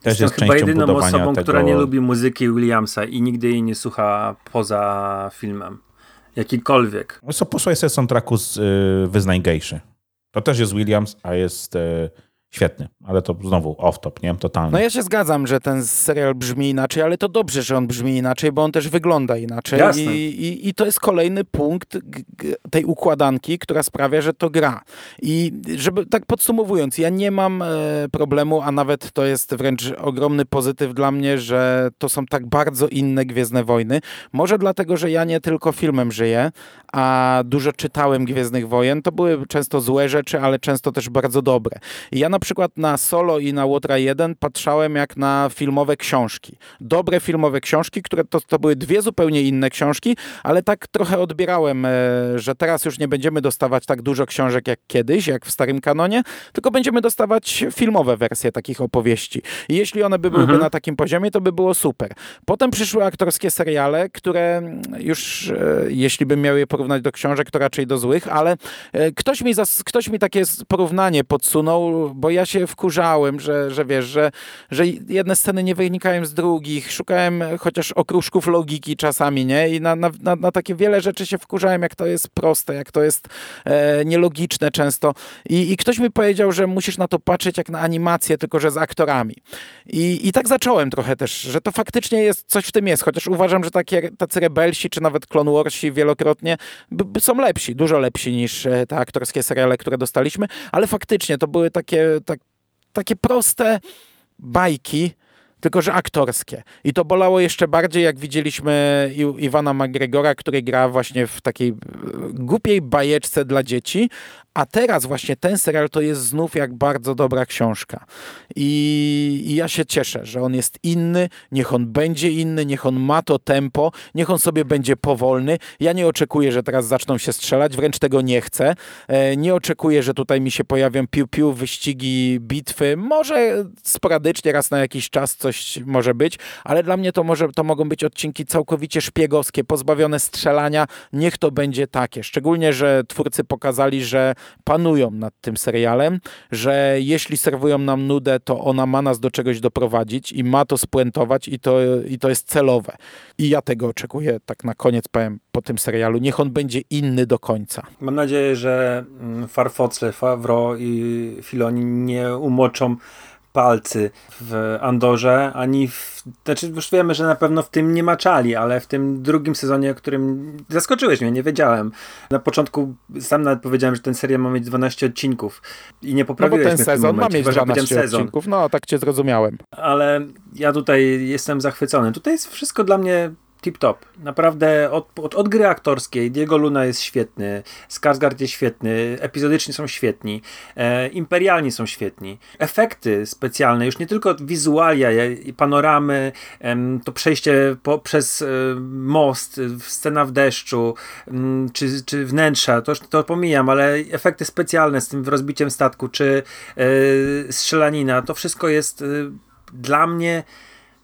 też jest chyba jedyną osobą, tego... która nie lubi muzyki Williamsa i nigdy jej nie słucha poza filmem. Jakikolwiek. Co posłuchaj sobie soundtracku z y, Wyznań Gejszy. To też jest Williams, a jest y, świetny, ale to znowu off-top, nie? Totalnie. No ja się zgadzam, że ten serial brzmi inaczej, ale to dobrze, że on brzmi inaczej, bo on też wygląda inaczej. Jasne. I, i, I to jest kolejny punkt tej układanki, która sprawia, że to gra. I żeby tak podsumowując, ja nie mam e, problemu, a nawet to jest wręcz ogromny pozytyw dla mnie, że to są tak bardzo inne Gwiezdne Wojny. Może dlatego, że ja nie tylko filmem żyję, a dużo czytałem Gwiezdnych Wojen. To były często złe rzeczy, ale często też bardzo dobre. I ja na przykład na Solo i na Łotra 1 patrzałem jak na filmowe książki. Dobre filmowe książki, które to, to były dwie zupełnie inne książki, ale tak trochę odbierałem, e, że teraz już nie będziemy dostawać tak dużo książek jak kiedyś, jak w starym kanonie, tylko będziemy dostawać filmowe wersje takich opowieści. I jeśli one by byłyby mhm. na takim poziomie, to by było super. Potem przyszły aktorskie seriale, które już, e, jeśli bym miał je porównać do książek, to raczej do złych, ale e, ktoś mi, ktoś mi takie porównanie podsunął, bo ja się wkurzałem, że, że wiesz, że, że jedne sceny nie wynikają z drugich, szukałem chociaż okruszków logiki czasami, nie? I na, na, na, na takie wiele rzeczy się wkurzałem, jak to jest proste, jak to jest e, nielogiczne często. I, I ktoś mi powiedział, że musisz na to patrzeć jak na animację, tylko że z aktorami. I, I tak zacząłem trochę też, że to faktycznie jest, coś w tym jest, chociaż uważam, że takie, tacy rebelsi, czy nawet Clone Warsi wielokrotnie są lepsi, dużo lepsi niż e, te aktorskie seriale, które dostaliśmy, ale faktycznie to były takie, tak, takie proste bajki, tylko że aktorskie. I to bolało jeszcze bardziej, jak widzieliśmy Iwana McGregora, który gra właśnie w takiej e, głupiej bajeczce dla dzieci, a teraz właśnie ten serial to jest znów jak bardzo dobra książka. I, I, ja się cieszę, że on jest inny, niech on będzie inny, niech on ma to tempo, niech on sobie będzie powolny. Ja nie oczekuję, że teraz zaczną się strzelać, wręcz tego nie chcę. E, nie oczekuję, że tutaj mi się pojawią piu-piu, wyścigi, bitwy. Może sporadycznie, raz na jakiś czas coś może być, ale dla mnie to, może, to mogą być odcinki całkowicie szpiegowskie, pozbawione strzelania. Niech to będzie takie. Szczególnie, że twórcy pokazali, że panują nad tym serialem, że jeśli serwują nam nudę, to ona ma nas do czegoś doprowadzić i ma to spuentować i to, i to jest celowe. I ja tego oczekuję, tak na koniec powiem, po tym serialu. Niech on będzie inny do końca. Mam nadzieję, że mm, Farfocle, Favro i Filoni nie umoczą palcy w Andorze, ani w, znaczy już wiemy, że na pewno w tym nie maczali, ale w tym drugim sezonie, o którym zaskoczyłeś mnie, nie wiedziałem. Na początku sam nawet powiedziałem, że ten serial ma mieć 12 odcinków i nie No bo poprawiłeś ten w tym sezon ma mieć chyba, że powiedziałem 12 odcinków. No, tak cię zrozumiałem. ale ja tutaj jestem zachwycony. Tutaj jest wszystko dla mnie tip-top. Naprawdę od, od, od gry aktorskiej Diego Luna jest świetny, Skarsgård jest świetny, epizodyczni są świetni, e, imperialni są świetni. Efekty specjalne, już nie tylko wizualia panoramy, to przejście po, przez e, most, scena w deszczu, czy, czy wnętrza, to, to pomijam, ale efekty specjalne z tym rozbiciem statku, czy e, strzelanina, to wszystko jest e, dla mnie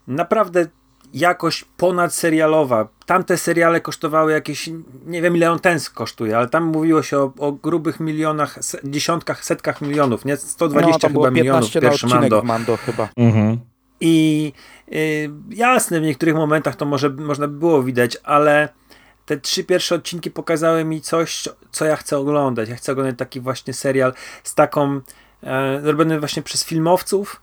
naprawdę jakość ponadserialowa. Tamte seriale kosztowały jakieś, nie wiem ile on ten kosztuje, ale tam mówiło się o, o grubych milionach, dziesiątkach, setkach milionów, nie? 120 no, chyba milionów 15 na pierwszy Mando. Mando chyba. Mhm. I y, jasne, w niektórych momentach to może można by było widać, ale te trzy pierwsze odcinki pokazały mi coś, co ja chcę oglądać. Ja chcę oglądać taki właśnie serial z taką, e, robiony właśnie przez filmowców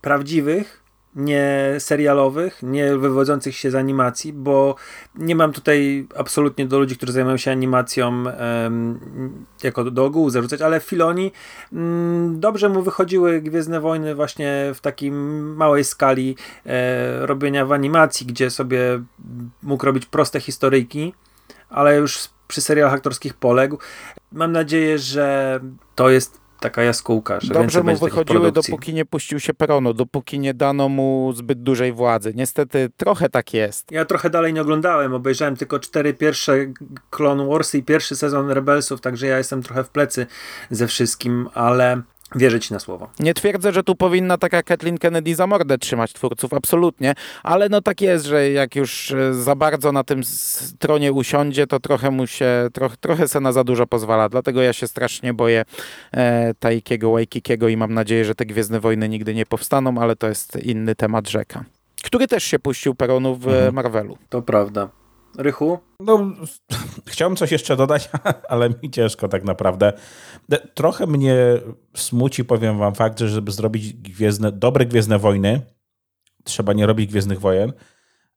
prawdziwych, nie serialowych, nie wywodzących się z animacji, bo nie mam tutaj absolutnie do ludzi, którzy zajmują się animacją jako do, do ogółu zarzucać, ale Filoni mm, dobrze mu wychodziły Gwiezdne Wojny właśnie w takiej małej skali e, robienia w animacji, gdzie sobie mógł robić proste historyjki, ale już przy serialach aktorskich poległ. Mam nadzieję, że to jest taka jaskółka, że Dobrze mu wychodziły, dopóki nie puścił się peronu, dopóki nie dano mu zbyt dużej władzy. Niestety trochę tak jest. Ja trochę dalej nie oglądałem, obejrzałem tylko cztery pierwsze Clone Warsy i pierwszy sezon Rebelsów, także ja jestem trochę w plecy ze wszystkim, ale wierzę ci na słowo. Nie twierdzę, że tu powinna taka Kathleen Kennedy za mordę trzymać twórców, absolutnie, ale no tak jest, że jak już e, za bardzo na tym s- tronie usiądzie, to trochę mu się, troch, trochę se na za dużo pozwala, dlatego ja się strasznie boję e, Taikiego Waikikiego i mam nadzieję, że te Gwiezdne Wojny nigdy nie powstaną, ale to jest inny temat rzeka. Który też się puścił peronu w Mhm. Marvelu. To prawda. Rychu? No, chciałbym coś jeszcze dodać, ale mi ciężko tak naprawdę. Trochę mnie smuci, powiem wam, fakt, że żeby zrobić gwiezdne, dobre Gwiezdne Wojny, trzeba nie robić Gwiezdnych Wojen,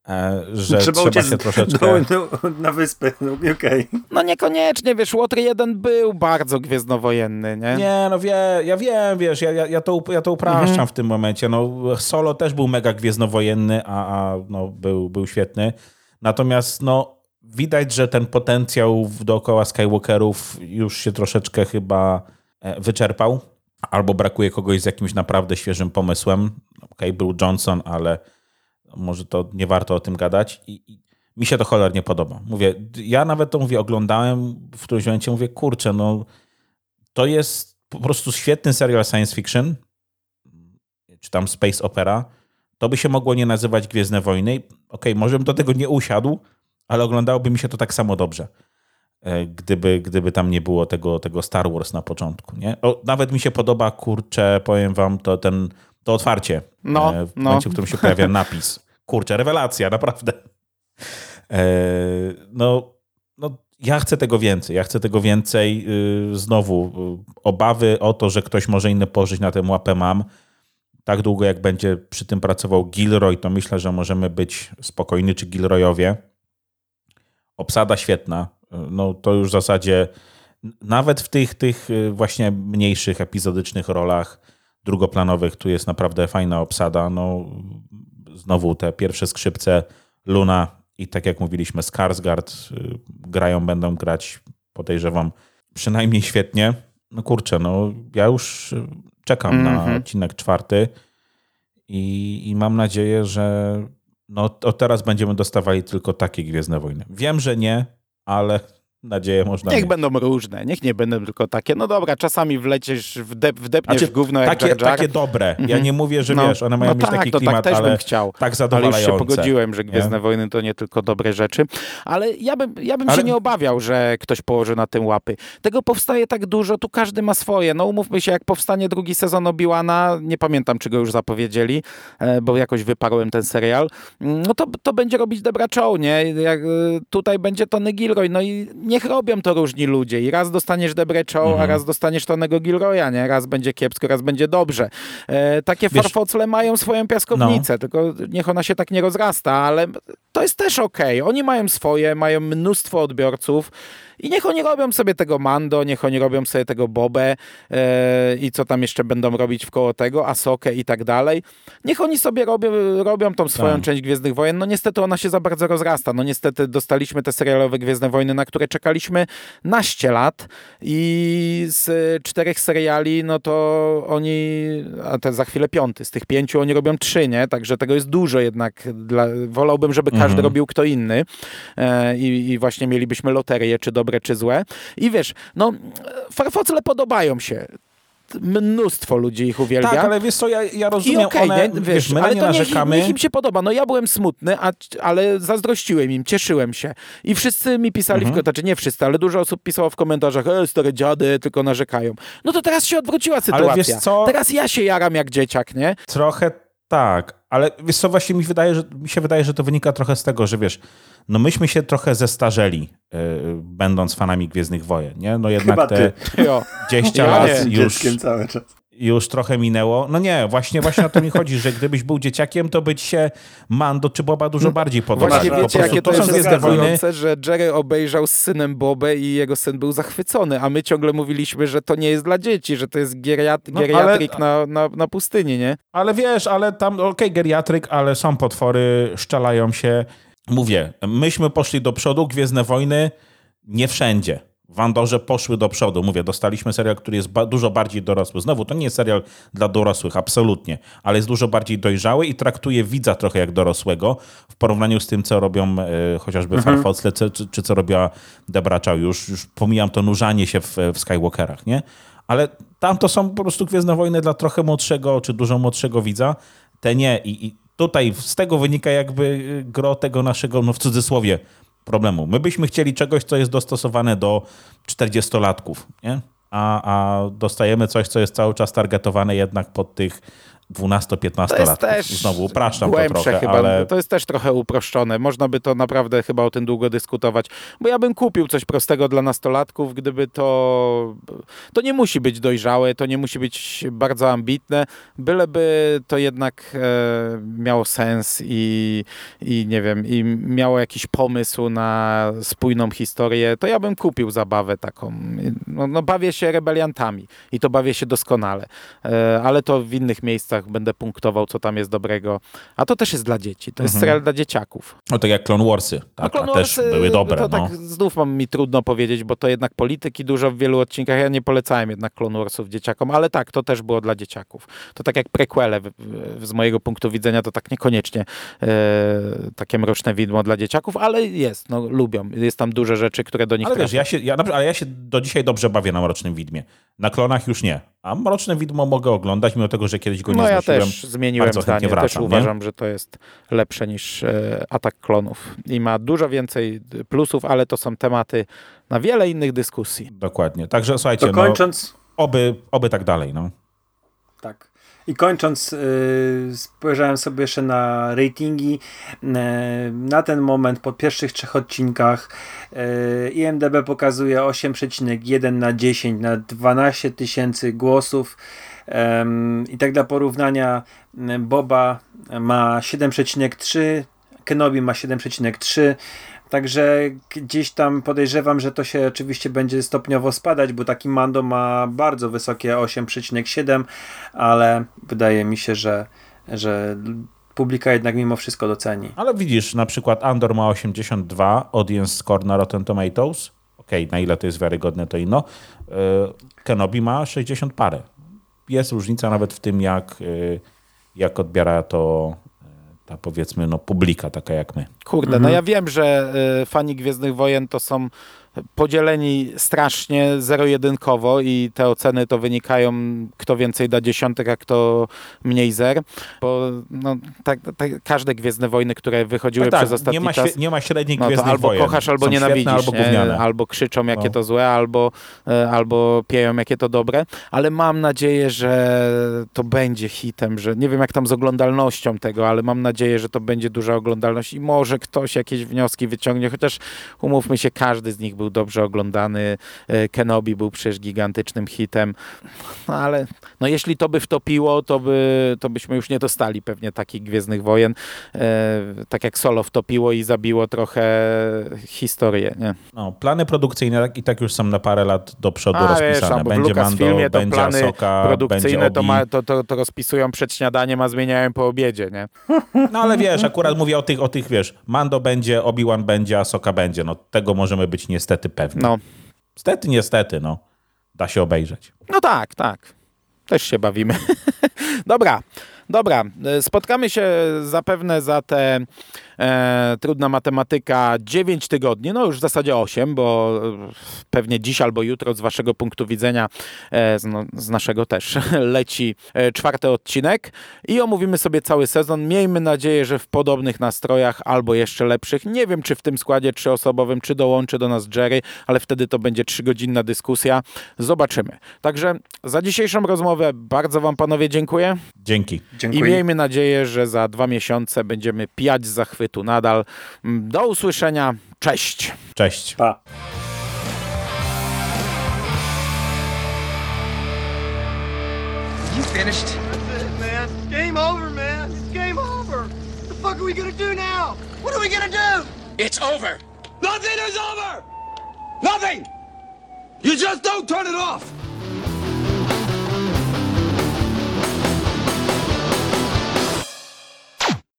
e, że trzeba, uciec się troszeczkę... do, do, na wyspę, no, okej. No niekoniecznie, wiesz, Łotr 1 był bardzo gwiezdnowojenny, nie? Nie, no wie, ja wiem, wiesz, ja, ja, ja, to, ja to upraszczam Mhm. w tym momencie. No, Solo też był mega gwiezdnowojenny, a, a no, był, był świetny. Natomiast no, widać, że ten potencjał dookoła Skywalkerów już się troszeczkę chyba e, wyczerpał. Albo brakuje kogoś z jakimś naprawdę świeżym pomysłem. Okej, był Johnson, ale może to nie warto o tym gadać. I, i mi się to cholernie podoba. Mówię, ja nawet to mówię, oglądałem w którymś momencie, mówię, kurczę, no to jest po prostu świetny serial science fiction, czy tam space opera. To by się mogło nie nazywać Gwiezdne Wojny. Okej, może bym do tego nie usiadł, ale oglądałoby mi się to tak samo dobrze. e, Gdyby, gdyby tam nie było tego, tego Star Wars na początku. Nie? O, nawet mi się podoba, kurczę, powiem wam, to, ten, to otwarcie. No, e, w no. momencie, w którym się pojawia napis. Kurczę, rewelacja, naprawdę. E, no, no, ja chcę tego więcej. Ja chcę tego więcej. Yy, Znowu, yy, obawy o to, że ktoś może inny pożyć na tym łapę mam. Tak długo, jak będzie przy tym pracował Gilroy, to myślę, że możemy być spokojni, czy Gilroyowie. Obsada świetna. No, to już w zasadzie nawet w tych, tych yy, właśnie mniejszych, epizodycznych rolach drugoplanowych tu jest naprawdę fajna obsada. No, znowu te pierwsze skrzypce Luna i tak jak mówiliśmy Skarsgård y, grają, będą grać podejrzewam przynajmniej świetnie. No kurczę, no ja już y, czekam na Mhm. odcinek czwarty i, i mam nadzieję, że no od teraz będziemy dostawali tylko takie Gwiezdne Wojny. Wiem, że nie, ale nadzieję można Niech mieć. będą różne, niech nie będą tylko takie. No dobra, czasami wlecisz, wdep, wdepniesz Znaczy, w gówno jak takie, Jar Jar. takie dobre. Ja nie mówię, że No, wiesz, one mają no mieć tak, taki to klimat, tak też ale bym chciał. tak Ale już zadowalające. się pogodziłem, że Gwiezdne nie? Wojny to nie tylko dobre rzeczy. Ale ja bym, ja bym Ale- się nie obawiał, że ktoś położy na tym łapy. Tego powstaje tak dużo, tu każdy ma swoje. No umówmy się, jak powstanie drugi sezon Obi-Wana, nie pamiętam, czy go już zapowiedzieli, e, bo jakoś wyparłem ten serial, mm, no to, to będzie robić Debra Chow, nie? Jak, e, tutaj będzie Tony Gilroy, no i niech robią to różni ludzie. I raz dostaniesz Debrę Chow, Mhm. a raz dostaniesz Tonego Gilroya, nie? Raz będzie kiepsko, raz będzie dobrze. E, takie Wiesz- farfocle mają swoją piaskownicę, tylko niech ona się tak nie rozrasta, ale to jest też okej. Oni mają swoje, mają mnóstwo odbiorców i niech oni robią sobie tego Mando, niech oni robią sobie tego Bobę e, i co tam jeszcze będą robić wkoło tego, Asokę i tak dalej. Niech oni sobie robią, robią tą swoją Tak. część Gwiezdnych Wojen. No niestety ona się za bardzo rozrasta. No niestety dostaliśmy te serialowe Gwiezdne Wojny, na które czekaliśmy naście lat i z czterech seriali, no to oni, a to za chwilę piąty, z tych pięciu oni robią trzy, nie? Także tego jest dużo jednak. Dla, wolałbym, żeby każdy Mhm. robił kto inny e, i, i właśnie mielibyśmy loterię, czy dobre, czy złe. I wiesz, no farfocle podobają się. Mnóstwo ludzi ich uwielbia. Tak, ale wiesz co, ja, ja I rozumiem, okej, one, nie? wiesz, my ale nie to niech, narzekamy. niech im się podoba. No ja byłem smutny, a, ale zazdrościłem im, cieszyłem się. I wszyscy mi pisali, Mhm. w, znaczy nie wszyscy, ale dużo osób pisało w komentarzach, e, stare dziady, tylko narzekają. No to teraz się odwróciła sytuacja. wiesz co? Teraz ja się jaram jak dzieciak, nie? Trochę tak, ale wiesz co, właśnie mi, wydaje, że, mi się wydaje, że to wynika trochę z tego, że wiesz, no myśmy się trochę zestarzeli, yy, będąc fanami Gwiezdnych Wojen, nie? No jednak Chyba te ty. Jo. 10 Ja lat nie. już, cały czas. Już trochę minęło. No nie, właśnie, właśnie o to mi chodzi, że gdybyś był dzieciakiem, to być się Mando czy Boba dużo bardziej podoba. Właśnie tak, Po wiecie, prostu jakie to są jest zaskakujące, że Jerry obejrzał z synem Bobę i jego syn był zachwycony, a my ciągle mówiliśmy, że to nie jest dla dzieci, że to jest geriat No, geriatrik ale- na, na, na pustyni, nie? Ale wiesz, ale tam, okej, geriatryk, ale są potwory, szczelają się. Mówię, myśmy poszli do przodu, Gwiezdne Wojny nie wszędzie. W Andorze poszły do przodu. Mówię, dostaliśmy serial, który jest ba- dużo bardziej dorosły. Znowu, to nie jest serial dla dorosłych, absolutnie, ale jest dużo bardziej dojrzały i traktuje widza trochę jak dorosłego w porównaniu z tym, co robią e, chociażby Mhm. Farfocle, czy, czy, czy co robiła Debra Chow. Już, już pomijam to nurzanie się w, w Skywalkerach, nie? Ale tam to są po prostu Gwiezdne Wojny dla trochę młodszego, czy dużo młodszego widza. Te nie. I, i tutaj z tego wynika jakby y, gro tego naszego, no w cudzysłowie, problemu. My byśmy chcieli czegoś, co jest dostosowane do 40-latków, nie? A, a dostajemy coś, co jest cały czas targetowane jednak pod tych 12-15 To jest latków. też Znowu upraszczam to trochę, chyba. ale To jest też trochę uproszczone. Można by to naprawdę chyba o tym długo dyskutować. Bo ja bym kupił coś prostego dla nastolatków, gdyby to... To nie musi być dojrzałe, to nie musi być bardzo ambitne, byleby to jednak e, miało sens i, i nie wiem, i miało jakiś pomysł na spójną historię, to ja bym kupił zabawę taką. No, no bawię się rebeliantami i to bawię się doskonale. E, ale to w innych miejscach będę punktował, co tam jest dobrego. A to też jest dla dzieci. To jest Mhm. serial dla dzieciaków. no tak jak Clone Warsy. Tak, No, Clone a też Warsy, były dobre. To no. tak znów mam mi trudno powiedzieć, bo to jednak polityki dużo w wielu odcinkach. Ja nie polecałem jednak Clone Warsów dzieciakom, ale tak, to też było dla dzieciaków. To tak jak prequele z mojego punktu widzenia, to tak niekoniecznie e, takie mroczne widmo dla dzieciaków, ale jest, no lubią. Jest tam dużo rzeczy, które do nich Ale wiesz, ja się, ja, ale ja się do dzisiaj dobrze bawię na Mrocznym Widmie. Na klonach już nie. A Mroczne Widmo mogę oglądać, mimo tego, że kiedyś go nie No ja też zmieniłem Bardzo zdanie. Też wracam, nie? uważam, że to jest lepsze niż e, Atak Klonów. I ma dużo więcej plusów, ale to są tematy na wiele innych dyskusji. Dokładnie. Także słuchajcie, To no, kończąc, oby, oby tak dalej. No. tak. I kończąc, yy, spojrzałem sobie jeszcze na ratingi. Yy, na ten moment po pierwszych trzech odcinkach yy, IMDB pokazuje 8,1 na 10 na 12 tysięcy głosów. I tak dla porównania, Boba ma 7,3, Kenobi ma 7,3. Także gdzieś tam podejrzewam, że to się oczywiście będzie stopniowo spadać, bo taki Mando ma bardzo wysokie 8,7, ale wydaje mi się, że, że publika jednak mimo wszystko doceni. Ale widzisz, na przykład Andor ma 82, audience score na Rotten Tomatoes. Okej, na ile to jest wiarygodne, to inno. Yy, Kenobi ma 60 parę. Jest różnica nawet w tym, jak, yy, jak odbiera to yy, ta powiedzmy no, publika taka jak my. Kurde, no ja wiem, że y, fani Gwiezdnych Wojen to są podzieleni strasznie zero-jedynkowo i te oceny to wynikają, kto więcej da dziesiątek, a kto mniej zer, bo no, tak, tak, każde Gwiezdne Wojny, które wychodziły Tak, przez ostatni nie ma, czas... nie ma średnich No Gwiezdnych albo Wojen. kochasz, albo Są nienawidzisz, świetne, albo nie? albo krzyczą, jakie No. to złe, albo, e, albo pieją, jakie to dobre, ale mam nadzieję, że to będzie hitem, że nie wiem jak tam z oglądalnością tego, ale mam nadzieję, że to będzie duża oglądalność i może ktoś jakieś wnioski wyciągnie, chociaż umówmy się, każdy z nich był dobrze oglądany, E, Kenobi był przecież gigantycznym hitem, no ale no jeśli to by wtopiło, to, by, to byśmy już nie dostali pewnie takich Gwiezdnych Wojen, e, tak jak Solo wtopiło i zabiło trochę historię, nie? No, plany produkcyjne i tak już są na parę lat do przodu A wiesz, rozpisane. tam, bo w będzie Mando, Lucasfilmie to będzie plany Ahsoka, produkcyjne będzie to, ma, to, to, to rozpisują przed śniadaniem, a zmieniają po obiedzie, nie? No ale wiesz, akurat mówię o tych, o tych, wiesz, Mando będzie, Obi-Wan będzie, Ahsoka będzie. No tego możemy być niestety pewni. No, Niestety, niestety, no. Da się obejrzeć. no tak, tak. Też się bawimy. dobra, dobra. E, Spotkamy się zapewne za te e, trudna matematyka 9 tygodni, no już w zasadzie 8, bo e, pewnie dziś albo jutro z waszego punktu widzenia, e, z, no, z naszego też, leci e, czwarty odcinek i omówimy sobie cały sezon. Miejmy nadzieję, że w podobnych nastrojach albo jeszcze lepszych. Nie wiem, czy w tym składzie trzyosobowym, czy dołączy do nas Jerry, ale wtedy to będzie trzygodzinna dyskusja. Zobaczymy. Także za dzisiejszą rozmowę bardzo wam panowie dziękuję. Dzięki. I Dziękuję. miejmy nadzieję, że za dwa miesiące będziemy pijać z zachwytu nadal. Mm, Do usłyszenia. Cześć. Cześć. Pa. You finished? That's it, man. Game over, man. It's game over. What the fuck are we gonna do now? What are we gonna do? It's over. Nothing is over! Nothing! You just don't turn it off!